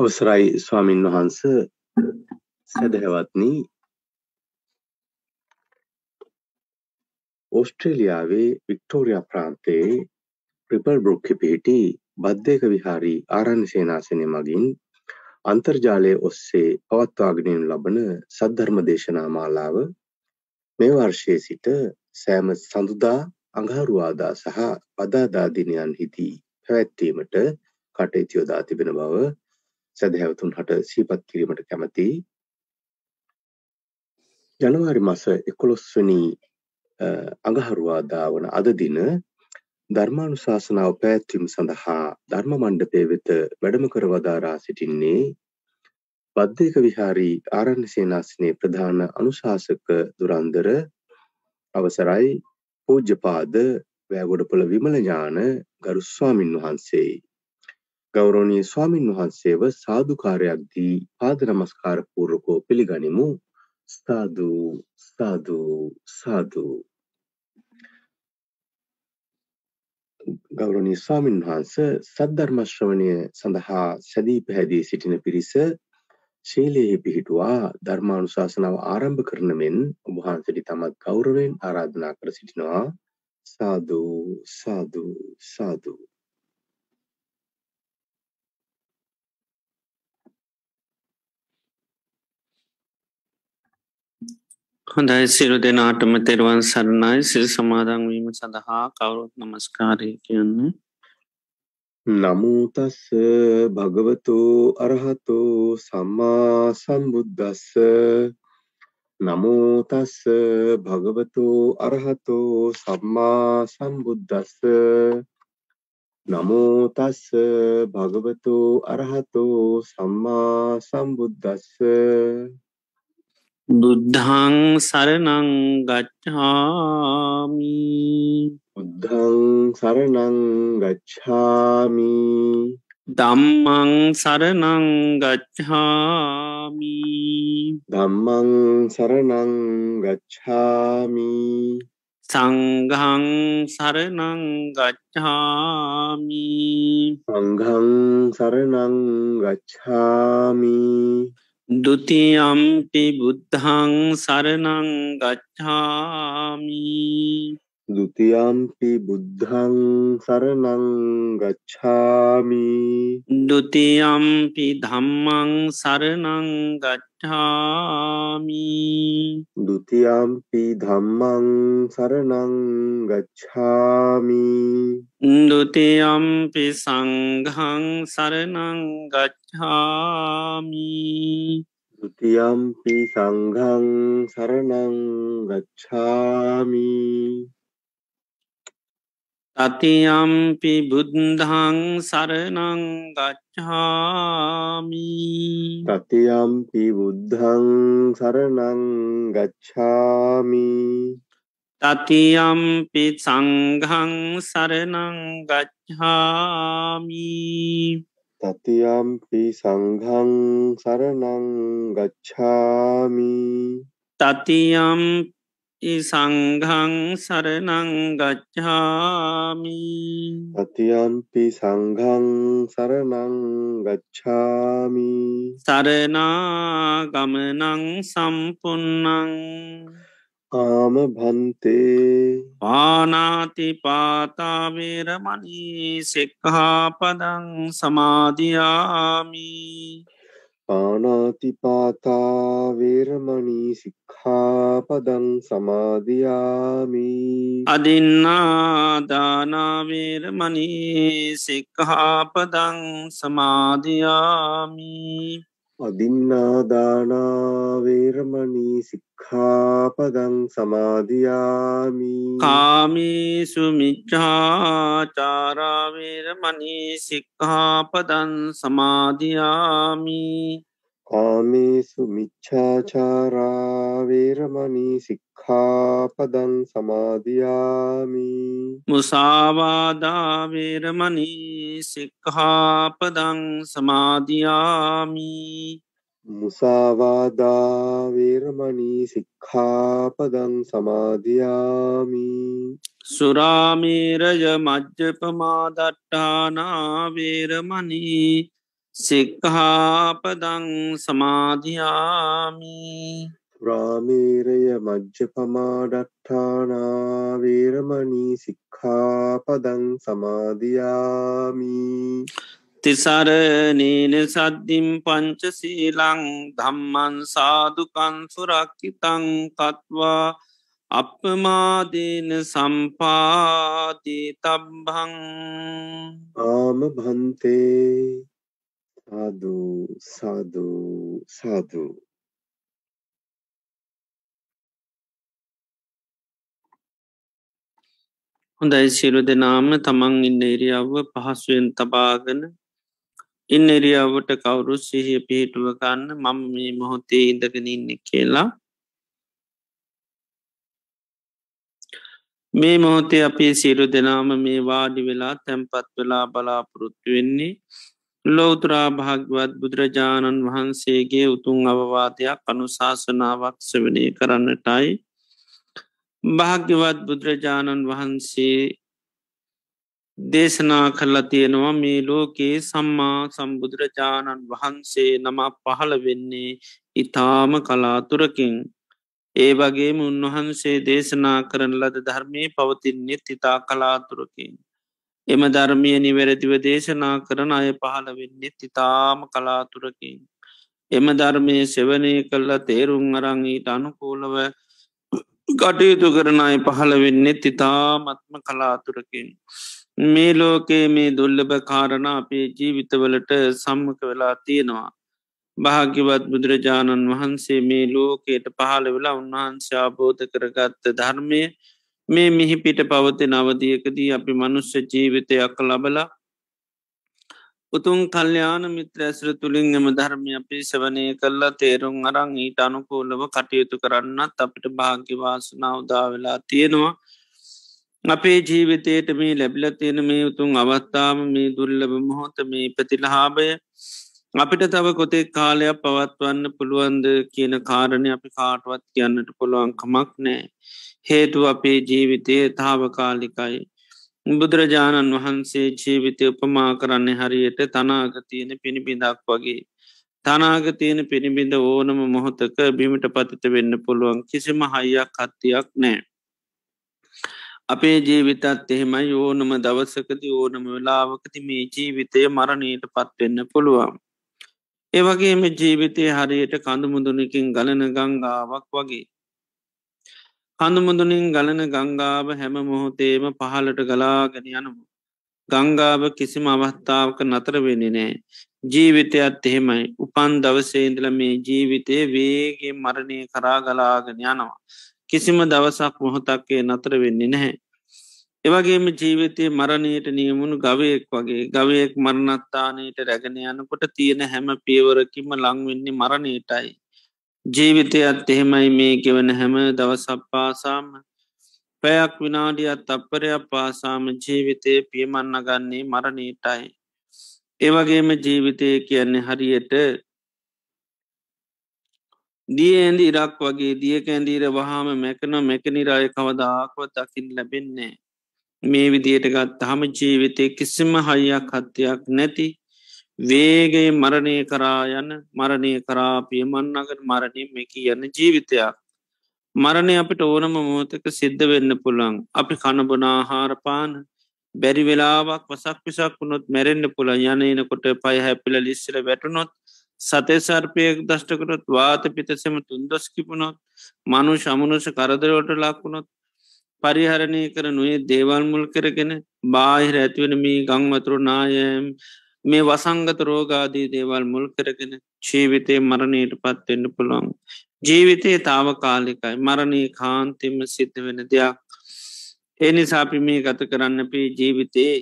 අවසරයි ස්වාමින් වහන්ස. සැදැහැවත්නි. ඕස්ට්‍රේලියාවේ වික්ටෝරියා ප්‍රාන්තයේ ප්‍රිපල් බ්‍රොක්්‍ය පිහිටි බද්ධයක විහාරී ආරණ්‍ය සේනාසනය මගින් අන්තර්ජාලය ඔස්සේ පවත්වාගෙනයනු ලබන සද්ධර්ම දේශනා මාලාව මේ වර්ෂයේ සිට සෑම සඳුදා අඟහරුවාදා සහ පදාදාදිනයන් හිදී පැවැත්වීමට කටයුතු යොදා තිබෙන බව සැදැහැවතුන් හට සීපත් කිරීමට කැමති ජනවාරි මස එකොළොස්වනි අඟහරුවාදා වන අද දින ධර්මානුශාසනාව පැවැත්වීම සඳහා ධර්ම මණ්ඩපය වෙත වැඩම කර වදාරා සිටින්නේ බද්ධයක විහාරී ආරණ්‍ය සේනාසනයේ ප්‍රධාන අනුශාසක දුරන්දර අවසරයි පූජ්‍යපාද වැෑගොඩපොළ විමල ඥාන ගරු ස්වාමින් වහන්සේයි ගෞරවනීය ස්වාමින් වහන්සේව සාදුකාරයක් දී පාද නමස්කාර පූර්වකව පිළිගනිමු. සාදු සාදු සාදු. ගෞරවනීය ස්වාමින් වහන්ස සද්ධර්ම ශ්‍රවණය සඳහා සැදී පැහැදී සිටින පිරිස ශීලයේ පිහිටුවා ධර්මානුශාසනාව ආරම්භ කරන මෙන් ඔබ වහන්සේට තමත් ගෞරවයෙන් ආරාධනා කර සිටිනවා. සාදු සාදු සාදු. හොඳයි සිරු දෙනාටම තෙරුවන් සරණයි. සිල් සමාදංවීම සඳහා කවුරුත් නමස්කාරය කියන්න. නමුතස්ස භගවතු අරහතු සම්මා සම්බුද්ධස්ස නමුතස්ස භගවතු අරහතු සම්මා සම්බුද්ධස්ස නමුතස්ස භගවතු අරහතු සම්මා සම්බුද්ධස්ස බුද්ධං සරණං ගච්ඡාමි. බුද්ධං සරණං ගච්ඡාමි. ධම්මං සරණං ගච්ඡාමි. ධම්මං සරණං ගච්ඡාමි. සංඝං සරණං ගච්ඡාමි. සංඝං සරණං ගච්ඡාමි දුතියම්පි බුද්ධං සරණං ගච්ඡාමි දුතියම්පි බුද්ධං සරණං ගච්ඡාමි දුතියම්පි ධම්මං සරණං ගච්ඡාමි ဒုတိယံ පි ධම්මං සරණං ගච්ඡාමි ဒုတိယံ පි සංඝං සරණං ගච්ඡාමි ဒုတိယံ පි සංඝං සරණං ගච්ඡාමි තතියම්පි බුද්ධං සරණං ගච්ඡාමි. තතියම් පි බුද්ධං සරණං ගච්ඡාමි. තතියම්පි සංඝං සරණං ගච්ඡාමි. තතියම් පි සංඝං සරණං ගච්ඡාමි. තතියම් සංඝං සරණං ගච්ඡාමි තතියම්පි සංඝං සරණං ගච්ඡාමි සරනාගමනං සම්පන්නං ආම භන්තේ පානාතිපාතාවේරමනී සෙක්හාපදං සමාධයාමි පානාතිපාතා වේරමණී සික්ඛාපදං සමාදියාමි. අදින්නාදානාවේරමනී සික්හාපදං සමාධයාමි අදින්නාදානා වේරමණී සික්ඛාපදං සමාදියාමි. කාමීසු මිච්ඡාචාරාවේරමනී සික්හාපදන් සමාධයාමි කාමේසු මිච්ඡාචාරා වේරමණී සික්ඛාපදං සමාදියාමි. මුසාවාදාවේරමනී සික්හාපදං සමාධයාමි මුසාවාදා වේරමණී සික්ඛාපදං සමාදියාමි. සුරාමේරය මජ්්‍යපමාදට්ටානාවේරමනී සික්හාපදං සමාධයාමී රාමේරය මජ්්‍ය පමාඩට්ඨානාවේරමනී සික්ඛාපදං සමාධයාමී තිසරනීන සද්ධිම් පංචසීලං ධම්මන් සාදුකන් සුරක්කිතං කත්වා අපමාදීන සම්පාදී තබ්බං ආම භන්තේ. සාධූ සාධූ සාධූ හොඳයි සිරු දෙනාම. තමන් ඉන්න එරියාව පහසුවෙන් තබාගෙන ඉන්න එරියාවට කවුරු සිහිය පිහිටුව ගන්න මම මේ මොහොතේ ඉඳගෙන ඉන්න කියලා. මේ මොහොතේ අපේ සිරු දෙනාම මේ වාඩි වෙලා තැන්පත් වෙලා බලාපොරොත්තු වෙන්නේ ලෝතුරා භාගවත් බුදුරජාණන් වහන්සේගේ උතුන් අවවාදයක් අනුශාසනාවක් සවනය කරන්නටයි. භාග්‍යවත් බුදුරජාණන් වහන්සේ දේශනා කරලා තියෙනවා මේ ලෝකයේ සම්මා සම්බුදුරජාණන් වහන්සේ නම පහළ වෙන්නේ ඉතාම කලාතුරකින්. ඒ වගේම උන්වහන්සේ දේශනා කරන ලද ධර්මය පවතින්නෙත් ඉතා කලාතුරකින්. එම ධර්මය නිවැරදිව දේශනා කරන අය පහළ වෙන්නෙත් ඉතාම කලාතුරකින්. එම ධර්මය සෙවනය කල්ලා තේරුම් අරංඊට අනුකූලව කටයුතු කරන අය පහළ වෙන්නෙත් ඉතාමත්ම කලාතුරකින්. මේ ලෝකයේ මේ දුල්ලභ කාරණ අපේ ජීවිතවලට සම්මක වෙලා තියෙනවා. භාග්‍යවත් බුදුරජාණන් වහන්සේ මේ ලෝකයට පහළ වෙලා උන්වහන්සේ ආබෝධ කරගත්ත ධර්මය මේ මිහිපිට පවති නවදියකදී අපි මනුස්්‍ය ජීවිතයක් ලබලා උතුන් කල්්‍යයාන මිත්‍ර ඇසර තුළින් එම ධර්මය අපි සවනය කරලා තේරුම් අරං ඊට අනුකූලව කටයුතු කරන්නත් අපිට භාග්‍යවාසනා උදා වෙලා තියෙනවා. අපේ ජීවිතයට මේ ලැබිල තියෙන මේ උතුන් අවස්ථාව මේ දුර්ලබ මොහොත මේ ප්‍රතිලහාබය අපිට තව කොතෙක් කාලයක් පවත්වන්න පුළුවන්ද කියන කාරණය අපි කාටවත් කියන්නට පුළුවන් කමක් නෑ හේතු අපේ ජීවිතය තාවකාලිකයි. බුදුරජාණන් වහන්සේ ජීවිතය උපමා කරන්නේ හරියට තනාගතියන පිණිබිඳක් වගේ. තනාගතියන පිණිබිඳ ඕනම මොහොතක බිමිට පතිත වෙන්න පුළුවන් කිසිම හයියක් හත්තියක් නෑ. අපේ ජීවිතත් එහෙමයි ඕනම දවසකති ඕනම වෙලාවකති මේ ජීවිතය මරණයට පත්වෙන්න පුළුවන්. ඒවගේම ජීවිතය හරියට කඳුමුදුනකින් ගලන ගංගාවක් වගේ. කඳුමුදුනින් ගලන ගංගාව හැම මොහොතේම පහලට ගලාගෙන යනමු ගංගාව කිසිම අවස්ථාවක නතර වෙන්නේ නෑ ජීවිතයත් එහෙමයි උපන් දවසේන්දල මේ ජීවිතය වේගේ මරණය කරා ගලාගෙන යනවා කිසිම දවසක් මොහොතක්කේ නතර වෙන්නේ නැහැ. එවගේම ජීවිතය මරණයට නියමුණු ගවයෙක් වගේ ගවයෙක් මරණත්තානයට රැගෙන යනකොට තියෙන හැම පියවරකිම ලංවෙන්නේ මරණයටයි. ජීවිතයත් එහෙමයි මේ ගෙවන හැම දවසක් පාසාම පැයක් විනාඩියත් අපපරයක් පාසාම ජීවිතය පියමන්න ගන්නේ මරණීටයි. ඒවගේම ජීවිතය කියන්නේ හරියට දිය ඇඳ ඉරක් වගේ දිය කැන්දීර වහාම මැකන මැකනිරාය කවදාක්ව දකිින් ලැබෙන්නේ. මේ විදියට ගත් හම ජීවිතය කිසිම හයියක් හත්තියක් නැති වේගේ මරණය කරා යන මරණය කරාපිය මන්නගට මරණය මෙකි යන්න ජීවිතයක්. මරණය අපිට ඕනම මෝතක සිද්ධ වෙන්න පුළන් අපි කණබනාහාරපාන බැරි වෙලාවක් වසක් පිසක් වුණොත් මැරෙන්න්න පුළ යන එනකොට පය හැපිල ලිස්සල වැටනොත් සතේ සර්පයක් දෂ්ටකරොත් වාත පිතසම තුන්දොස් කිපුණොත් මනු ශමනුෂ කරදරවට ලක්වුණොත් පරිහරණය කර නොේ දේවල් මුල් කරගෙන බාහිර ඇතිවෙන මේ ගංවතුරු නායම් මේ වසංගත රෝගාදී දේවල් මුල් කරගෙන ජීවිතය මරණයට පත්වෙන්න පුළුවන්. ජීවිතයේ තාව කාලිකයි මරණී කාන්තිම සිද්ධ වෙන දෙයක්. එනිසාපි මේ ගත කරන්න පේ ජීවිතයේ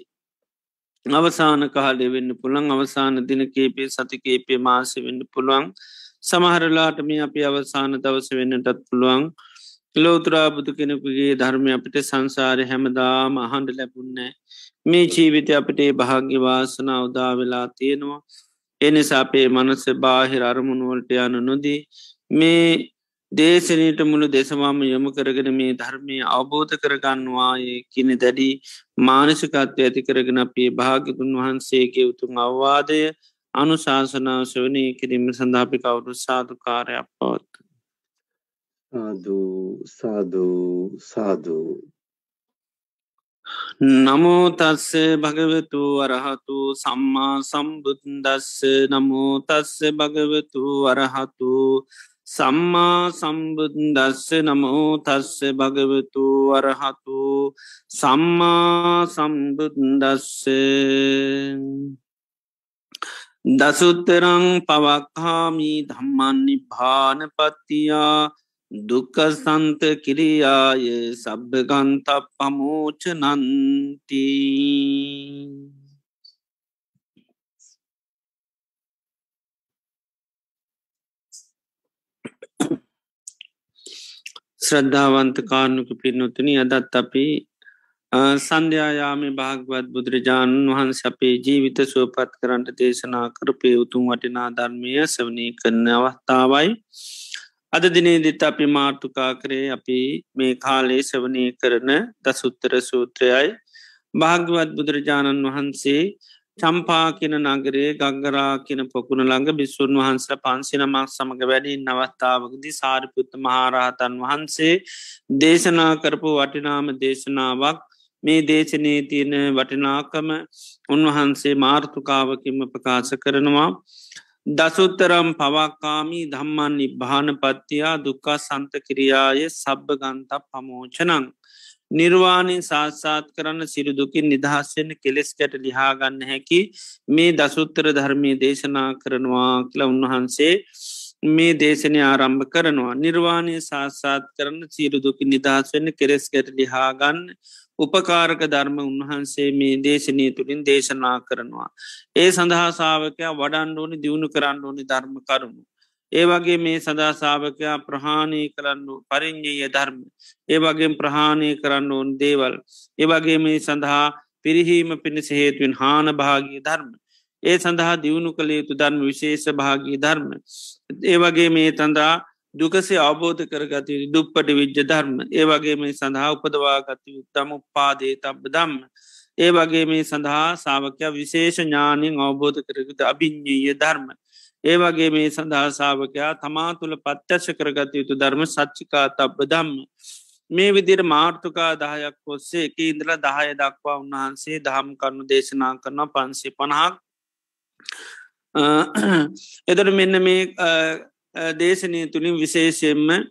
අවසාන කාලය වෙන්න පුළන් අවසාන දින කේපේ සතිකේපේ මාස වෙන්න පුළුවන් සමහරලාට මේ අපි අවසාන දවස වෙන්නටත් පුළුවන් ලෝතුරා බුදු කෙනෙකුගේ ධර්මය අපිට සංසාරය හැමදාම අහන්ඩ ලැබුන්නෑ මේ ජීවිතය අපිට භාග්‍යවාසන උදා වෙලා තියෙනවා එනිසාපේ මනස බාහිර අරමුණුවලට යන නොදී මේ දේශනයට මුළු දෙසවාම යොමු කරගෙන මේ ධර්මය අවබෝධ කරගන්නවාය කියන දැඩි මානසිකත්වය ඇති කරගෙන අපේ භාගතුන් වහන්සේගේ උතුන් අවවාදය අනුශාසනාව සවනී කිරීම සඳහපි කවුරු සාධකාරයක් පවත්ත. සාධූ සාධූ සාධූ නමෝ තස්ස භගවතු වරහතු සම්මා සම්බුද්දස්ස. නමෝ තස්ස භගවතු වරහතු සම්මා සම්බුද්දස්ස. නමෝ තස්ස භගවතු වරහතු සම්මා සම්බුද්දස්ස. දසුත්තරං පවක්හාමී ධම්මන්නි භානපත්තියා දුකසන්ත කිරියාය සබ්භගන්ත පමෝච නන්ති ශ්‍රද්ධාවන්ත කාරණුක පින්නොතුනි අදත් අපි සන්ධ්‍යයාම භාගවත් බුදුරජාණන් වහන්ස අපේ ජීවිත සුවපත් කරන්නට දේශනා කරපය උතුම් වටිනා ධර්මය සවනී කරන අවස්ථාවයි. අද දිනේදිත් අපි මාර්තුකා කරේ අපි මේ කාලේ සවනය කරන දසුත්තර සූත්‍රයයි. භාග්‍යවත් බුදුරජාණන් වහන්සේ චම්පා කියන නගරේ ගංගරා කියන පොකුණ ළඟ බිස්සුන් වහන්සල පන්සිනමක් සමඟ වැඩි නවත්තාවකදි සාරිපුත්ත මහාරහතන් වහන්සේ දේශනා කරපු වටිනාම දේශනාවක්. මේ දේශනයේ තියෙන වටිනාකම උන්වහන්සේ මාර්ථකාවකින්ම ප්‍රකාශ කරනවා. දසුත්තරම් පවක්කාමී ධම්මන් නිබ්භාන පත්තියා දුක්කා සන්ත කිරියාය සබ්භගන්ත පමෝචනං නිර්වාණය සාත්සාත් කරන්න සිරුදුකින් නිදහස්වෙන්න කෙලෙස්කට ලිහාගන්න හැකි මේ දසුත්තර ධර්මය දේශනා කරනවා කියලා උන්වහන්සේ මේ දේශනය ආරම්භ කරනවා. නිර්වාණය සාත්සාත් කරන්න සිරුදුකි නිදහස් වෙන්න කෙරෙස්කට ලිහාගන්න උපකාරක ධර්ම උන්වහන්සේ මේ දේශනය තුළින් දේශනා කරනවා. ඒ සඳහා සාාවකයා වඩන්ඩෝනි දියුණු කරන්න ඕනි ධර්ම කරුණු. ඒ වගේ මේ සදාසාාවකයා ප්‍රහාණය කරන්නු පරිංජය ධර්ම. ඒ වගේ ප්‍රහාණය කරන්න ඕන් දේවල්. ඒවගේ මේ සඳහා පිරිහීම පිණිස හේතුවෙන් හාන භාගී ධර්ම. ඒ සඳහා දියුණු කළ යුතු ධර්ම විශේෂ භාගී ධර්ම. ඒ වගේ මේ තඳා දුකසේ අවබෝධ කරගත දුප්පට විජ්ජ ධර්ම. ඒ වගේ මේ සඳහා උපදවාගත යුත්තම උපාදේ තබ දම්ම ඒ වගේ මේ සඳහා සාාවකයා විශේෂ ඥානයෙන් අවබෝධ කරගත අභිං්ඥීය ධර්ම. ඒ වගේ මේ සඳහා සාාවකයා තමා තුළ පත්්‍යශ කරගත යුතු ධර්ම සච්චිකා තබ්බ දම්ම මේ විදිර මාර්ථකා දහයක් ඔස්සේ එක ඉන්ද්‍ර දහය දක්වා උන්වහන්සේ දහම් කරනු දේශනා කරන පන්සේ පණහක්. එදර මෙන්න මේ දේශනය තුළින් විශේෂයෙන්ම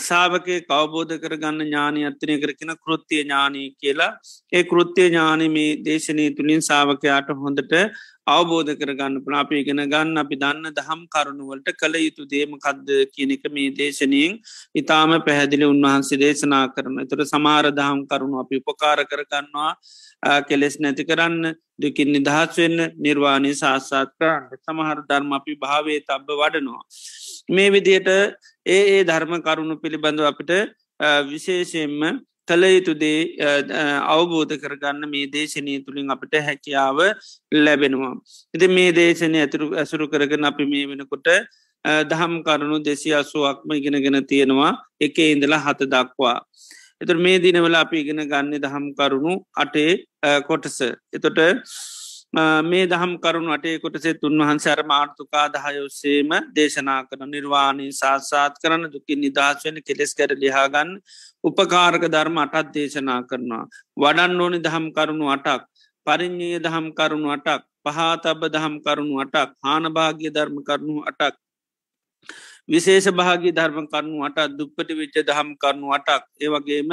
සාාවකය කවබෝධ කරගන්න ඥානය අත්තනය කරකෙන කෘත්තිය ඥානී කියලා. ඒ කෘත්තිය ඥාන මේ දේශනය තුළින් සාාවකයාට හොඳට අවබෝධ කරගන්න පනාප ඉගෙන ගන්න අපි දන්න දහම් කරුණුවලට කළ යුතු දේම කද්ද කියනක මේ දේශනයෙන් ඉතාම පැහැදිලි උන්වහන්සේ දේශනා කරන තුර සමාර දහම් කරුණු අපි උපකාර කරගන්නවා. කෙලෙස් නැති කරන්න දුකින් නිදහස් වෙන්න නිර්වාණය සාස්සාත් කරන්න සමහර ධර්ම අපි භාවය තබ්බ වඩනවා. මේ විදියට ඒ ඒ ධර්ම කරුණු පිළිබඳව අපට විශේෂයෙන්ම කළ යුතුදේ අවබෝධ කරගන්න මේ දේශනය තුළින් අපට හැකියාව ලැබෙනවා. එති මේ දේශනය ඇතුරු ඇසුරු කරගෙන අපි මේ වෙනකොට දහම් කරුණු දෙසි අසුවක්ම ඉගෙනගෙන තියෙනවා එක ඉඳලා හත දක්වා. එතුර මේ දිනවල අපි ඉගෙන ගන්න දහම් කරුණු අටේ කොටස. එතොට මේ දහම් කරුණු අටේ කොටසේ තුන්වහන් සැර මාර්ථකා දහයොස්සේම දේශනා කරන නිර්වාණය සාත්සාත් කරන දුකින් නිදහස් වෙන කෙලෙස් කර ලිහාගන්න උපකාරක ධර්ම අටත් දේශනා කරනවා. වඩන් ඕනි දහම් කරුණු අටක් පරිින්්ඥය දහම් කරුණු අටක් පහතබ දහම් කරුණු අටක් හානභාග්‍ය ධර්ම කරුණු අටක් විශේෂ භාගී ධර්ම කරුණු අටත් දුප්පට විච්ච දහම් කරුණු අටක් ඒවගේම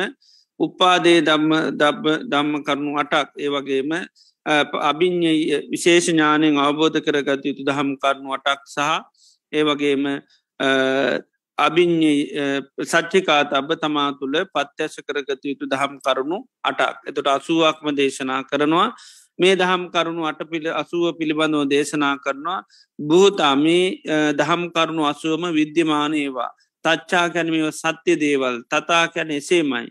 උපාදේ දම්ම දම්ම කරුණු අටක් ඒවගේම අභිං්ඥ විශේෂ ඥානයෙන් අවබෝධ කරගත යුතු දහම් කරුණු අටක් සහ ඒවගේම අභිං්ඥ සච්චිකාත අබ තමා තුළ පත්්‍යශ කරගත යුතු දහම් කරුණු අටක්. එතට අසුවක්ම දේශනා කරනවා මේ දහම් කරුණු අට පිළ අසුව පිළිබඳව දේශනා කරනවා බූතා මේ දහම් කරුණු අසුවම විද්‍යමානයවා තච්චා කැනීම සත්‍ය දේවල් තතා කැන එසේමයි.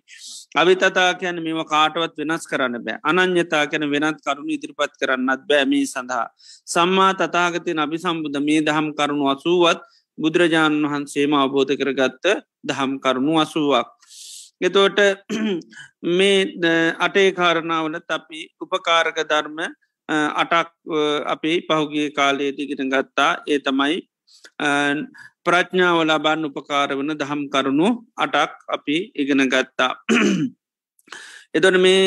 අවි තතා කැන මෙම කාටවත් වෙනස් කරන්න බෑ අනං්‍යතා කැන වෙනත් කරුණු ඉදිරිපත් කරන්නත් බෑමී සඳහා. සම්මා තතාගතින් අභි සම්බුධ මේ දහම් කරුණු අසුවත් බුදුරජාණන් වහන්සේම අවබෝධ කරගත්ත දහම් කරුණු අසුවක්. එතෝට මේ අටේ කාරණාවලත් අපි උපකාරක ධර්ම අටක් අපි පහුගේ කාලයට ඉගෙන ගත්තා ඒ තමයි ප්‍රඥාව ලබන්න උපකාර වන දහම් කරුණු අටක් අපි ඉගෙන ගත්තා. එතොට මේ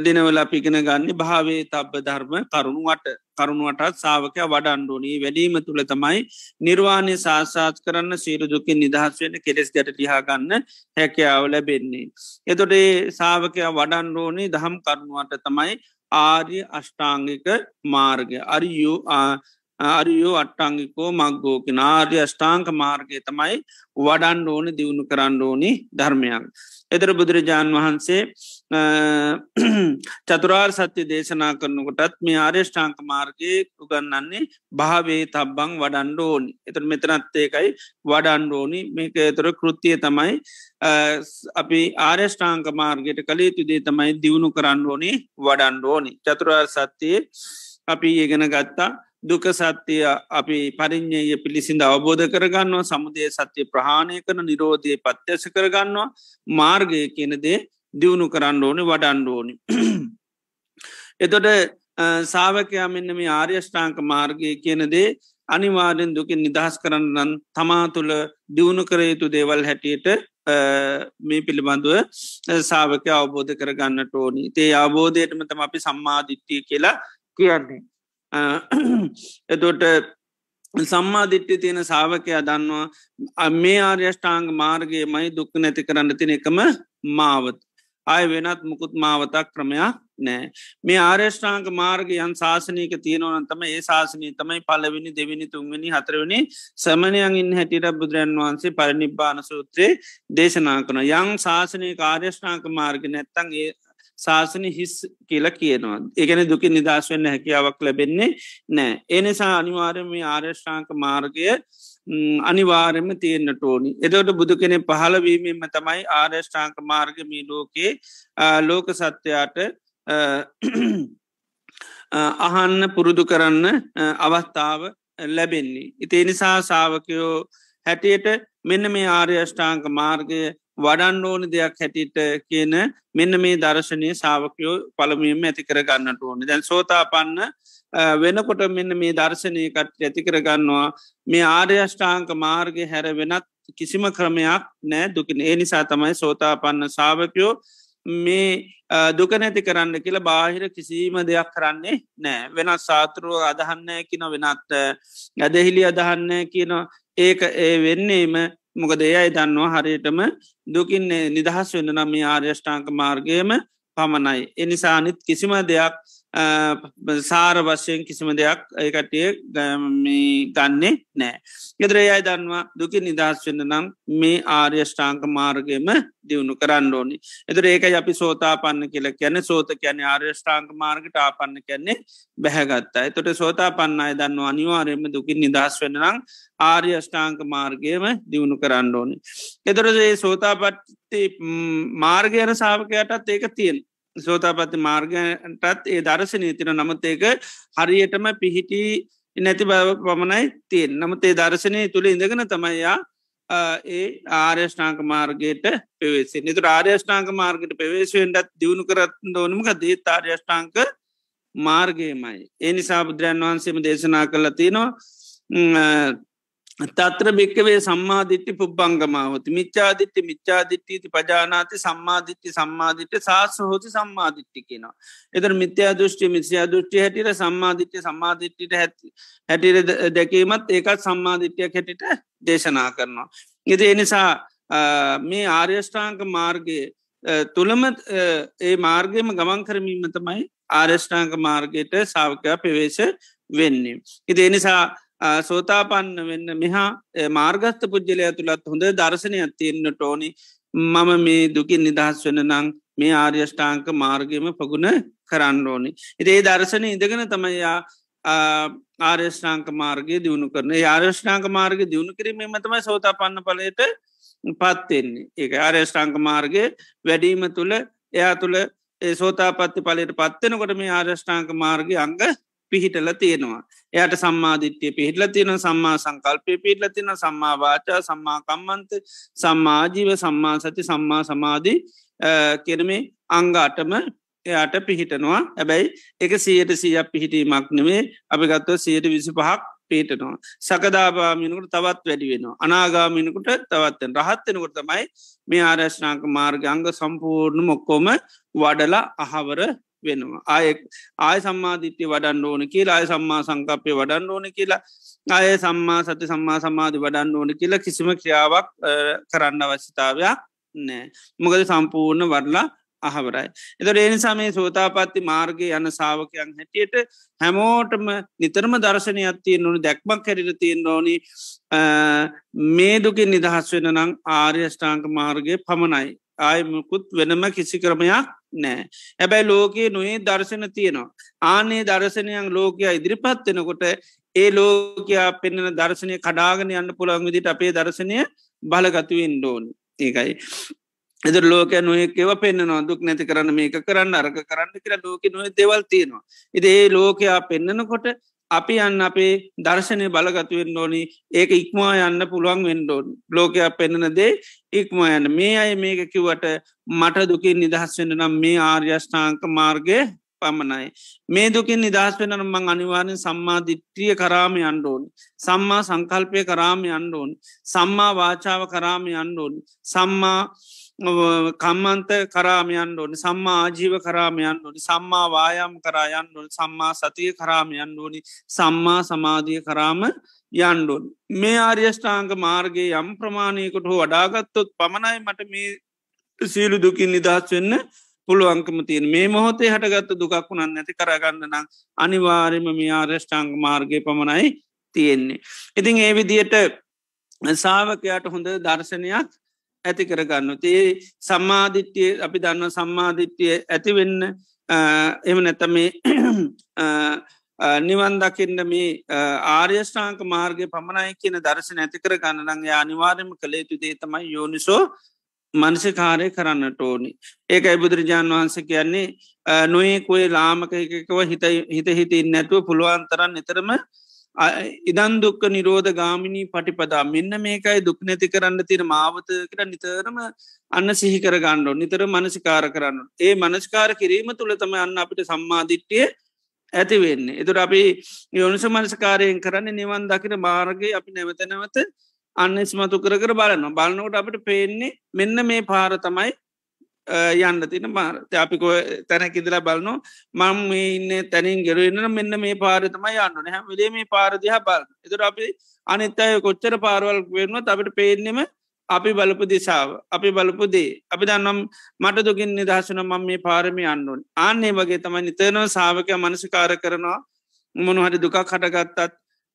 දිනවල පිගෙන ගන්න භාවේ තබ්බ ධර්ම කරුණුවට කරුණුවටත් සාාවකය වඩන්ඩෝනී වැඩීම තුළ තමයි නිර්වාණය සාසාත් කරන්න සීරුදුකින් නිදහස් වෙන කෙෙස් ගැට ලිහාගන්න හැකයාව ලැබෙන්නේ. එතොට සාාවකය වඩන්ඩෝනී දහම් කරුණුවට තමයි ආර්ය අෂ්ටාංගික මාර්ගය අරියු ආරියෝ අට්ටංගිකෝ මක්ගෝකි නාර්ය අෂ්ඨාංක මාර්ගය තමයි වඩන්ඩ ඕනි දියුණු කරන්න ඕනි ධර්මයක්. එදර බුදුරජාණන් වහන්සේ චතුරාර් සත්‍ය දේශනා කරනකොටත් මේ ආර්යෂ්ඨාංක මාර්ගය උගන්නන්නේ භාවේ තබ්බං වඩන්ඩ ඕනි. එතර මෙතනත්තේකයි වඩන්ඩ ඕනි. මේක එතර කෘතිය තමයි අපි ආර්යෂ්ඨාංක මාර්ගයට කළේ තුදේ තමයි දියුණු කරන්න ඕනි වඩන්ඩ ඕනි. චතුරාර් සත්‍යයේ අපි ඒගෙන ගත්තා. දුක සත්‍යය අපි පරිින්්ඥය පිළිසිඳ අවබෝධ කරගන්නවා සමුදය සත්‍යය ප්‍රහාණය කරන නිරෝධය පත්්‍යස කරගන්නවා මාර්ගය කියනදේ දියුණු කරන්න ඕනි වඩන්ඩ ඕනි. එතොට සාාවකයා මෙන්න මේ ආර්යෂ්ඨාංක මාර්ගය කියනදේ අනිවාරෙන් දුකින් නිදහස් කරන්නන් තමා තුළ දියුණු කරයුතු දේවල් හැටියට මේ පිළිබඳුව සාාවක අවබෝධ කරගන්නට ඕනි තේ අවබෝධයටම තම අපි සම්මාධිට්ටිය කියලා කියන්නේ. එතොට සම්මාධිට්්‍ය තියෙන සාාවකයා දන්නවා මේ ආර්යෂ්ඨාංග මාර්ගයේ මයි දුක්ක නැති කරන්න තින එකම මාවත. අය වෙනත් මුකුත් මාවතක් ක්‍රමයක් නෑ මේ ආර්යෂ්ඨාංක මාර්ග යන් ශාසනයක තියෙනවන තම ඒ ශාසනය තමයි පලවිනි දෙවිනි තුන්වනි හතරවනි සමනයන් ඉන් හැටිට බුදුරන් වහන්සේ පරිනිබ්බාන සූත්‍රයේ දේශනා කන යං ශාසනය කාර්යෂ්ඨාංක මාර්ග නැත්තන් ඒ ශාසන හිස් කියලා කියනවා. ඒගැන දුක නිදශ වෙන්න හැකියාවක් ලැබෙන්නේ නෑ එනිසා අනිවාරම මේ ආර්යෂ්ඨාංක මාර්ගය අනිවාර්යම තියෙන්න්නට ඕනි. එදවට බුදු කෙනෙ පහලවීමෙන්ම තමයි ආර්යෂ්ඨාංක මාර්ග මී ලෝකේ ලෝක සත්‍යයාට අහන්න පුරුදු කරන්න අවස්ථාව ලැබෙන්නේ. ඉතිේ නිසා සාාවකයෝ හැටියට මෙන්න මේ ආර්යෂ්ඨාංක මාර්ගය වඩන්න ඕනි දෙයක් හැටිට කියන මෙන්න මේ දර්ශනය සාාවකයෝ පළමියම ඇති කරගන්නට ඕනි. දැන් සෝතා පන්න වෙනකොට මෙන්න මේ දර්ශනයකට ඇති කරගන්නවා මේ ආර්යෂ්ඨාංක මාර්ගය හැර වෙනත් කිසිම ක්‍රමයක් නෑ. දුකින් ඒ නිසා තමයි සෝතා පන්න සාාවකයෝ මේ දුක නැති කරන්න කියලා බාහිර කිසිීම දෙයක් කරන්නේ නෑ. වෙනත් සාතුරුව අදහන්න කියන වෙනත් ඇදහිලි අදහන්න කියන ඒක ඒ වෙන්නේම මොකද එයයි දන්නවා හරියටම දුකින් නිදහස් වෙන්න නම් මේ ආර්යෂ්ඨාංක මාර්ගයම පමණයි. එනිසානිත් කිසිම දෙයක් සාර වශයෙන් කිසිම දෙයක් ඒකටිය ගන්නේ නෑ. ගෙදර අයි දන්නවා දුක නිදහස් වෙන්න නම් මේ ආර්යෂ්ඨාංක මාර්ගයම දියුණු කරන්න ඕනි. එතුර ඒක අපි සෝතා පන්න කියල කියැන සෝත කියන ආර්යෂ්ඨාංක මාර්ගට ආපන්න කියන්නේ බැහැගත්තා. එතොට සෝතා පන්න අය දන්න අනිවාරයම දුකින් නිදහස් වෙනනම් ආර්යෂ්ඨාංක මාර්ගයම දියුණු කරන්න ඕනි. එතොරේ සෝතාපට්ති මාර්ගයන සාාවකයටත් ඒක තියෙන. සෝතාපත්ති මාර්ගයටත් ඒ දර්ශනය තින නමුත් ඒක හරියටම පිහිටි නැති බව පමණයි තියෙන් නමුත් ඒ දර්ශනය තුළ ඉඳගෙන තමයියා ඒ ආර්යෂ්නාක මාර්ගයට පෙවේසේ නිතු ආර්යෂ්නාක මාර්ගයට පෙවේශවෙන්ටත් දියුණු කරත් ඕනමක දේ ආර්යෂ්ඨාංක මාර්ගයමයි. ඒ නිසා බුදුරන් වහන්සේම දේශනා කරලා තිනවා තත්‍ර භික්කවේ සම්මාධිට්ටි පුබ්බංගමාවති මිච්චාදිට්ටි මිච්චාදිට්ටීති පජානාති සම්මාධිට්ටි සම්මාධිට්ට සාස හෝති සම්මාධිට්ටි කියෙනවා. එතර මිත්‍යා දෘෂ්ටි මිසියා දෘෂ්ටි හැටිට සම්මාධිට්ටි සම්මාධිට්ටිට හැති හැටිට දැකීමත් ඒකත් සම්මාධිට්්‍යයක් හැටිට දේශනා කරනවා. ඉති එනිසා මේ ආර්යෂ්ඨාංක මාර්ගය තුළම ඒ මාර්ගයම ගමන් කරමීම තමයි ආර්යෂ්ඨාංක මාර්ගයට සාාවකයා පෙවේශ වෙන්නේ. ඉති එනිසා සෝතාපන්න වෙන්න මෙහා මාර්ගස්ත පුද්ජලය තුළත් හොඳ දර්ශනයක් තියෙන්න්නට ඕනි. මම මේ දුකින් නිදහස් වෙන නං මේ ආර්යෂ්ඨාංක මාර්ගයම පගුණ කරන්න ඕනි. ඉතිේ දර්ශනය ඉඳගෙන තමයියා ආර්යෂ්ඨාංක මාර්ගය දියුණු කරන. ආර්යෂ්ඨාංක මාර්ග දියුණු කිරීම තමයි සෝතා පන්න පලයට පත්වෙන්නේ ඒ ආර්යෂ්ඨාංක මාර්ගය වැඩීම තුළ එයා තුළ සෝතාපත්ති පලට පත්වෙනකොට මේ ආර්යෂ්ඨාංක මාර්ගය අංග පිහිටල තියෙනවා. එයට සම්මාධිත්‍යය පිහිටල තියෙන සම්මා සංකල්පය පිටල තින සම්මා වාචා සම්මා කම්මන්ත සම්මාජීව සම්මා සති සම්මා සමාධී කෙරමේ අංග අටම එයාට පිහිටනවා. ඇබැයි එක සියයට සියක් පිහිටීමක් නෙවේ අපි ගත්ව සියයට විසි පහක් පේටනවා සකදාපාමිනකුට තවත් වැඩි වෙනවා. අනාගාමිනකුට තවත්තෙන් රහත්වෙනකොට තමයි මේ ආරශ්නාක මාර්ග අංග සම්පූර්ණ මොක්කෝම වඩලා අහවර වෙනවා ආය ආය සම්මාධිත්‍යය වඩන්න ඕන කියලා ආය සම්මා සංකපය වඩන්න ඕන කියලා ආය සම්මා සති සම්මා සමාධි වඩන්න ඕන කියලා කිසිම ක්‍රියාවක් කරන්න අවශ්‍යතාවයක් නෑ මොකද සම්පූර්ණ වඩලා අහවරයි. එතට ඒනිසා මේ සෝතාපත්ති මාර්ගය යන සාාවකයන් හැටියට හැමෝටම නිතරම දර්ශනයක් තියෙන් ඕනු දැක්මක් කැරිට තියෙන් ඕනි මේ දුකින් නිදහස් වෙන නං ආර්යෂ්ඨාංක මාර්ගය පමණයි. ආයමකුත් වෙනම කිසි ක්‍රමයක් නෑ. හැබැයි ලෝකයේ නොේ දර්ශන තියෙනවා. ආනේ දර්ශනයන් ලෝකයා ඉදිරිපත් වෙනකොට ඒ ලෝකයා පෙන්න්නන දර්ශනය කඩාගෙන යන්න පුළන් විදිට අපේ දර්ශනය බලගතුවෙන් ඩෝන් ඒකයි. එදර ලෝක නොයෙක් ඒව පෙන්න්නවා දුක් නැති කරන්න මේක කරන්න අරක කරන්න කියර ලෝක නොය දෙවල් තියෙනවා. ඉදේ ලෝකයා පෙන්න්නනකොට අපි යන්න අපේ දර්ශනය බලගතුවෙන් ඕනි ඒක ඉක්මවා යන්න පුළුවන් වෙන්ඩෝන් ලෝකයක් පෙන්න්නන දේ ඉක්ම යන්න මේ අය මේක කිවට මට දුකින් නිදහස් වෙන නම් මේ ආර්යෂ්ඨාංක මාර්ගය පමණයි. මේ දුකින් නිදහස් වෙන මං අනිවාරෙන් සම්මා දිට්ටිය කරාම අන්ඩෝන්. සම්මා සංකල්පය කරාම අන්ඩෝන්. සම්මා වාචාව කරාම අන්ඩෝන්. සම්මා කම්මන්ත කරාමයන් ඕනි සම්මා ආජීව කරාමයන් ඕනි සම්මා වායම් කරායන් ඕනි සම්මා සතිය කරාමයන් ඕනි සම්මා සමාධිය කරාම යන්ඩුන් මේ ආර්යෂ්ඨාංග මාර්ගගේ යම් ප්‍රමාණයකට හෝ වඩාගත්තොත් පමණයි මට මේ සීලු දුකින් නිදහස් වෙන්න පුළුවන්කම තියෙන මේ මොහොතේ හටගත්ත දුකක් වුණන් නැති කරගන්න නම් අනිවාර්යම මේ ආර්යෂ්ඨාංග මාර්ගය පමණයි තියෙන්නේ. ඉතින් ඒ විදියට සාාවකයාට හොඳ දර්ශනයක් ඇති කරගන්න. ඒ සම්මාධිට්්‍යය අපි දන්න සම්මාධිට්්‍යය ඇතිවෙන්න එම නැත මේ නිවන් දකින්න මේ ආර්යෂ්ඨාංක මාර්ගය පමණයි කියන දර්ශන ඇති කර ගන්නනගේ අනිවාර්යම කළ යුතු දේ තමයි යෝනිසෝ මනසිකාරය කරන්නට ඕනි. ඒකයි බුදුරජාණන් වහන්ස කියන්නේ නොයේ කොයි ලාමක එකකව හිත හිත හිතින් නැතුව පුළුවන් තරන් නිතරම ඉදන් දුක්ක නිරෝධ ගාමිණී පටිපදා මෙන්න මේකයි දුක් නැති කරන්න තිර මාවත කර නිතරම අන්න සිහිකර ගණ්ඩෝ නිතර මනසිකාර කරන්න. ඒ මනස්කාර කිරීම තුළ තම අන්න අපිට සම්මාධිට්්‍යය ඇති වෙන්නේ. එතුර අපි යොනිස මනස්කාරයෙන් කරන්න නිවන් දකින මාර්ගය අපි නැවත නැවත අන්න ස්මතු කර කර බලන්න බලනකොට අපට පේන්නේ මෙන්න මේ පාර තමයි යන්න තින මාර අපිකො තැන කිදලා බලනො මං මේ ඉන්න තැනින් ගෙරවෙන්න මෙන්න මේ පාරතම යන්න හැම විලේ මේ පාරදිහ බල එතුර අපි අනිත් අය කොච්චර පාරවල් වෙන්වත් අපට පේනෙම අපි බලපු දිසාාව අපි බලපු දේ. අපි දන්නම් මට දුකින් නිදහසන මම මේ පාරමි අන්නුන් ආන්නේ වගේ තමයි නිතනව සාාවකය මනසිකාර කරනවා. මොනහරි දුකක් හටගත්තත්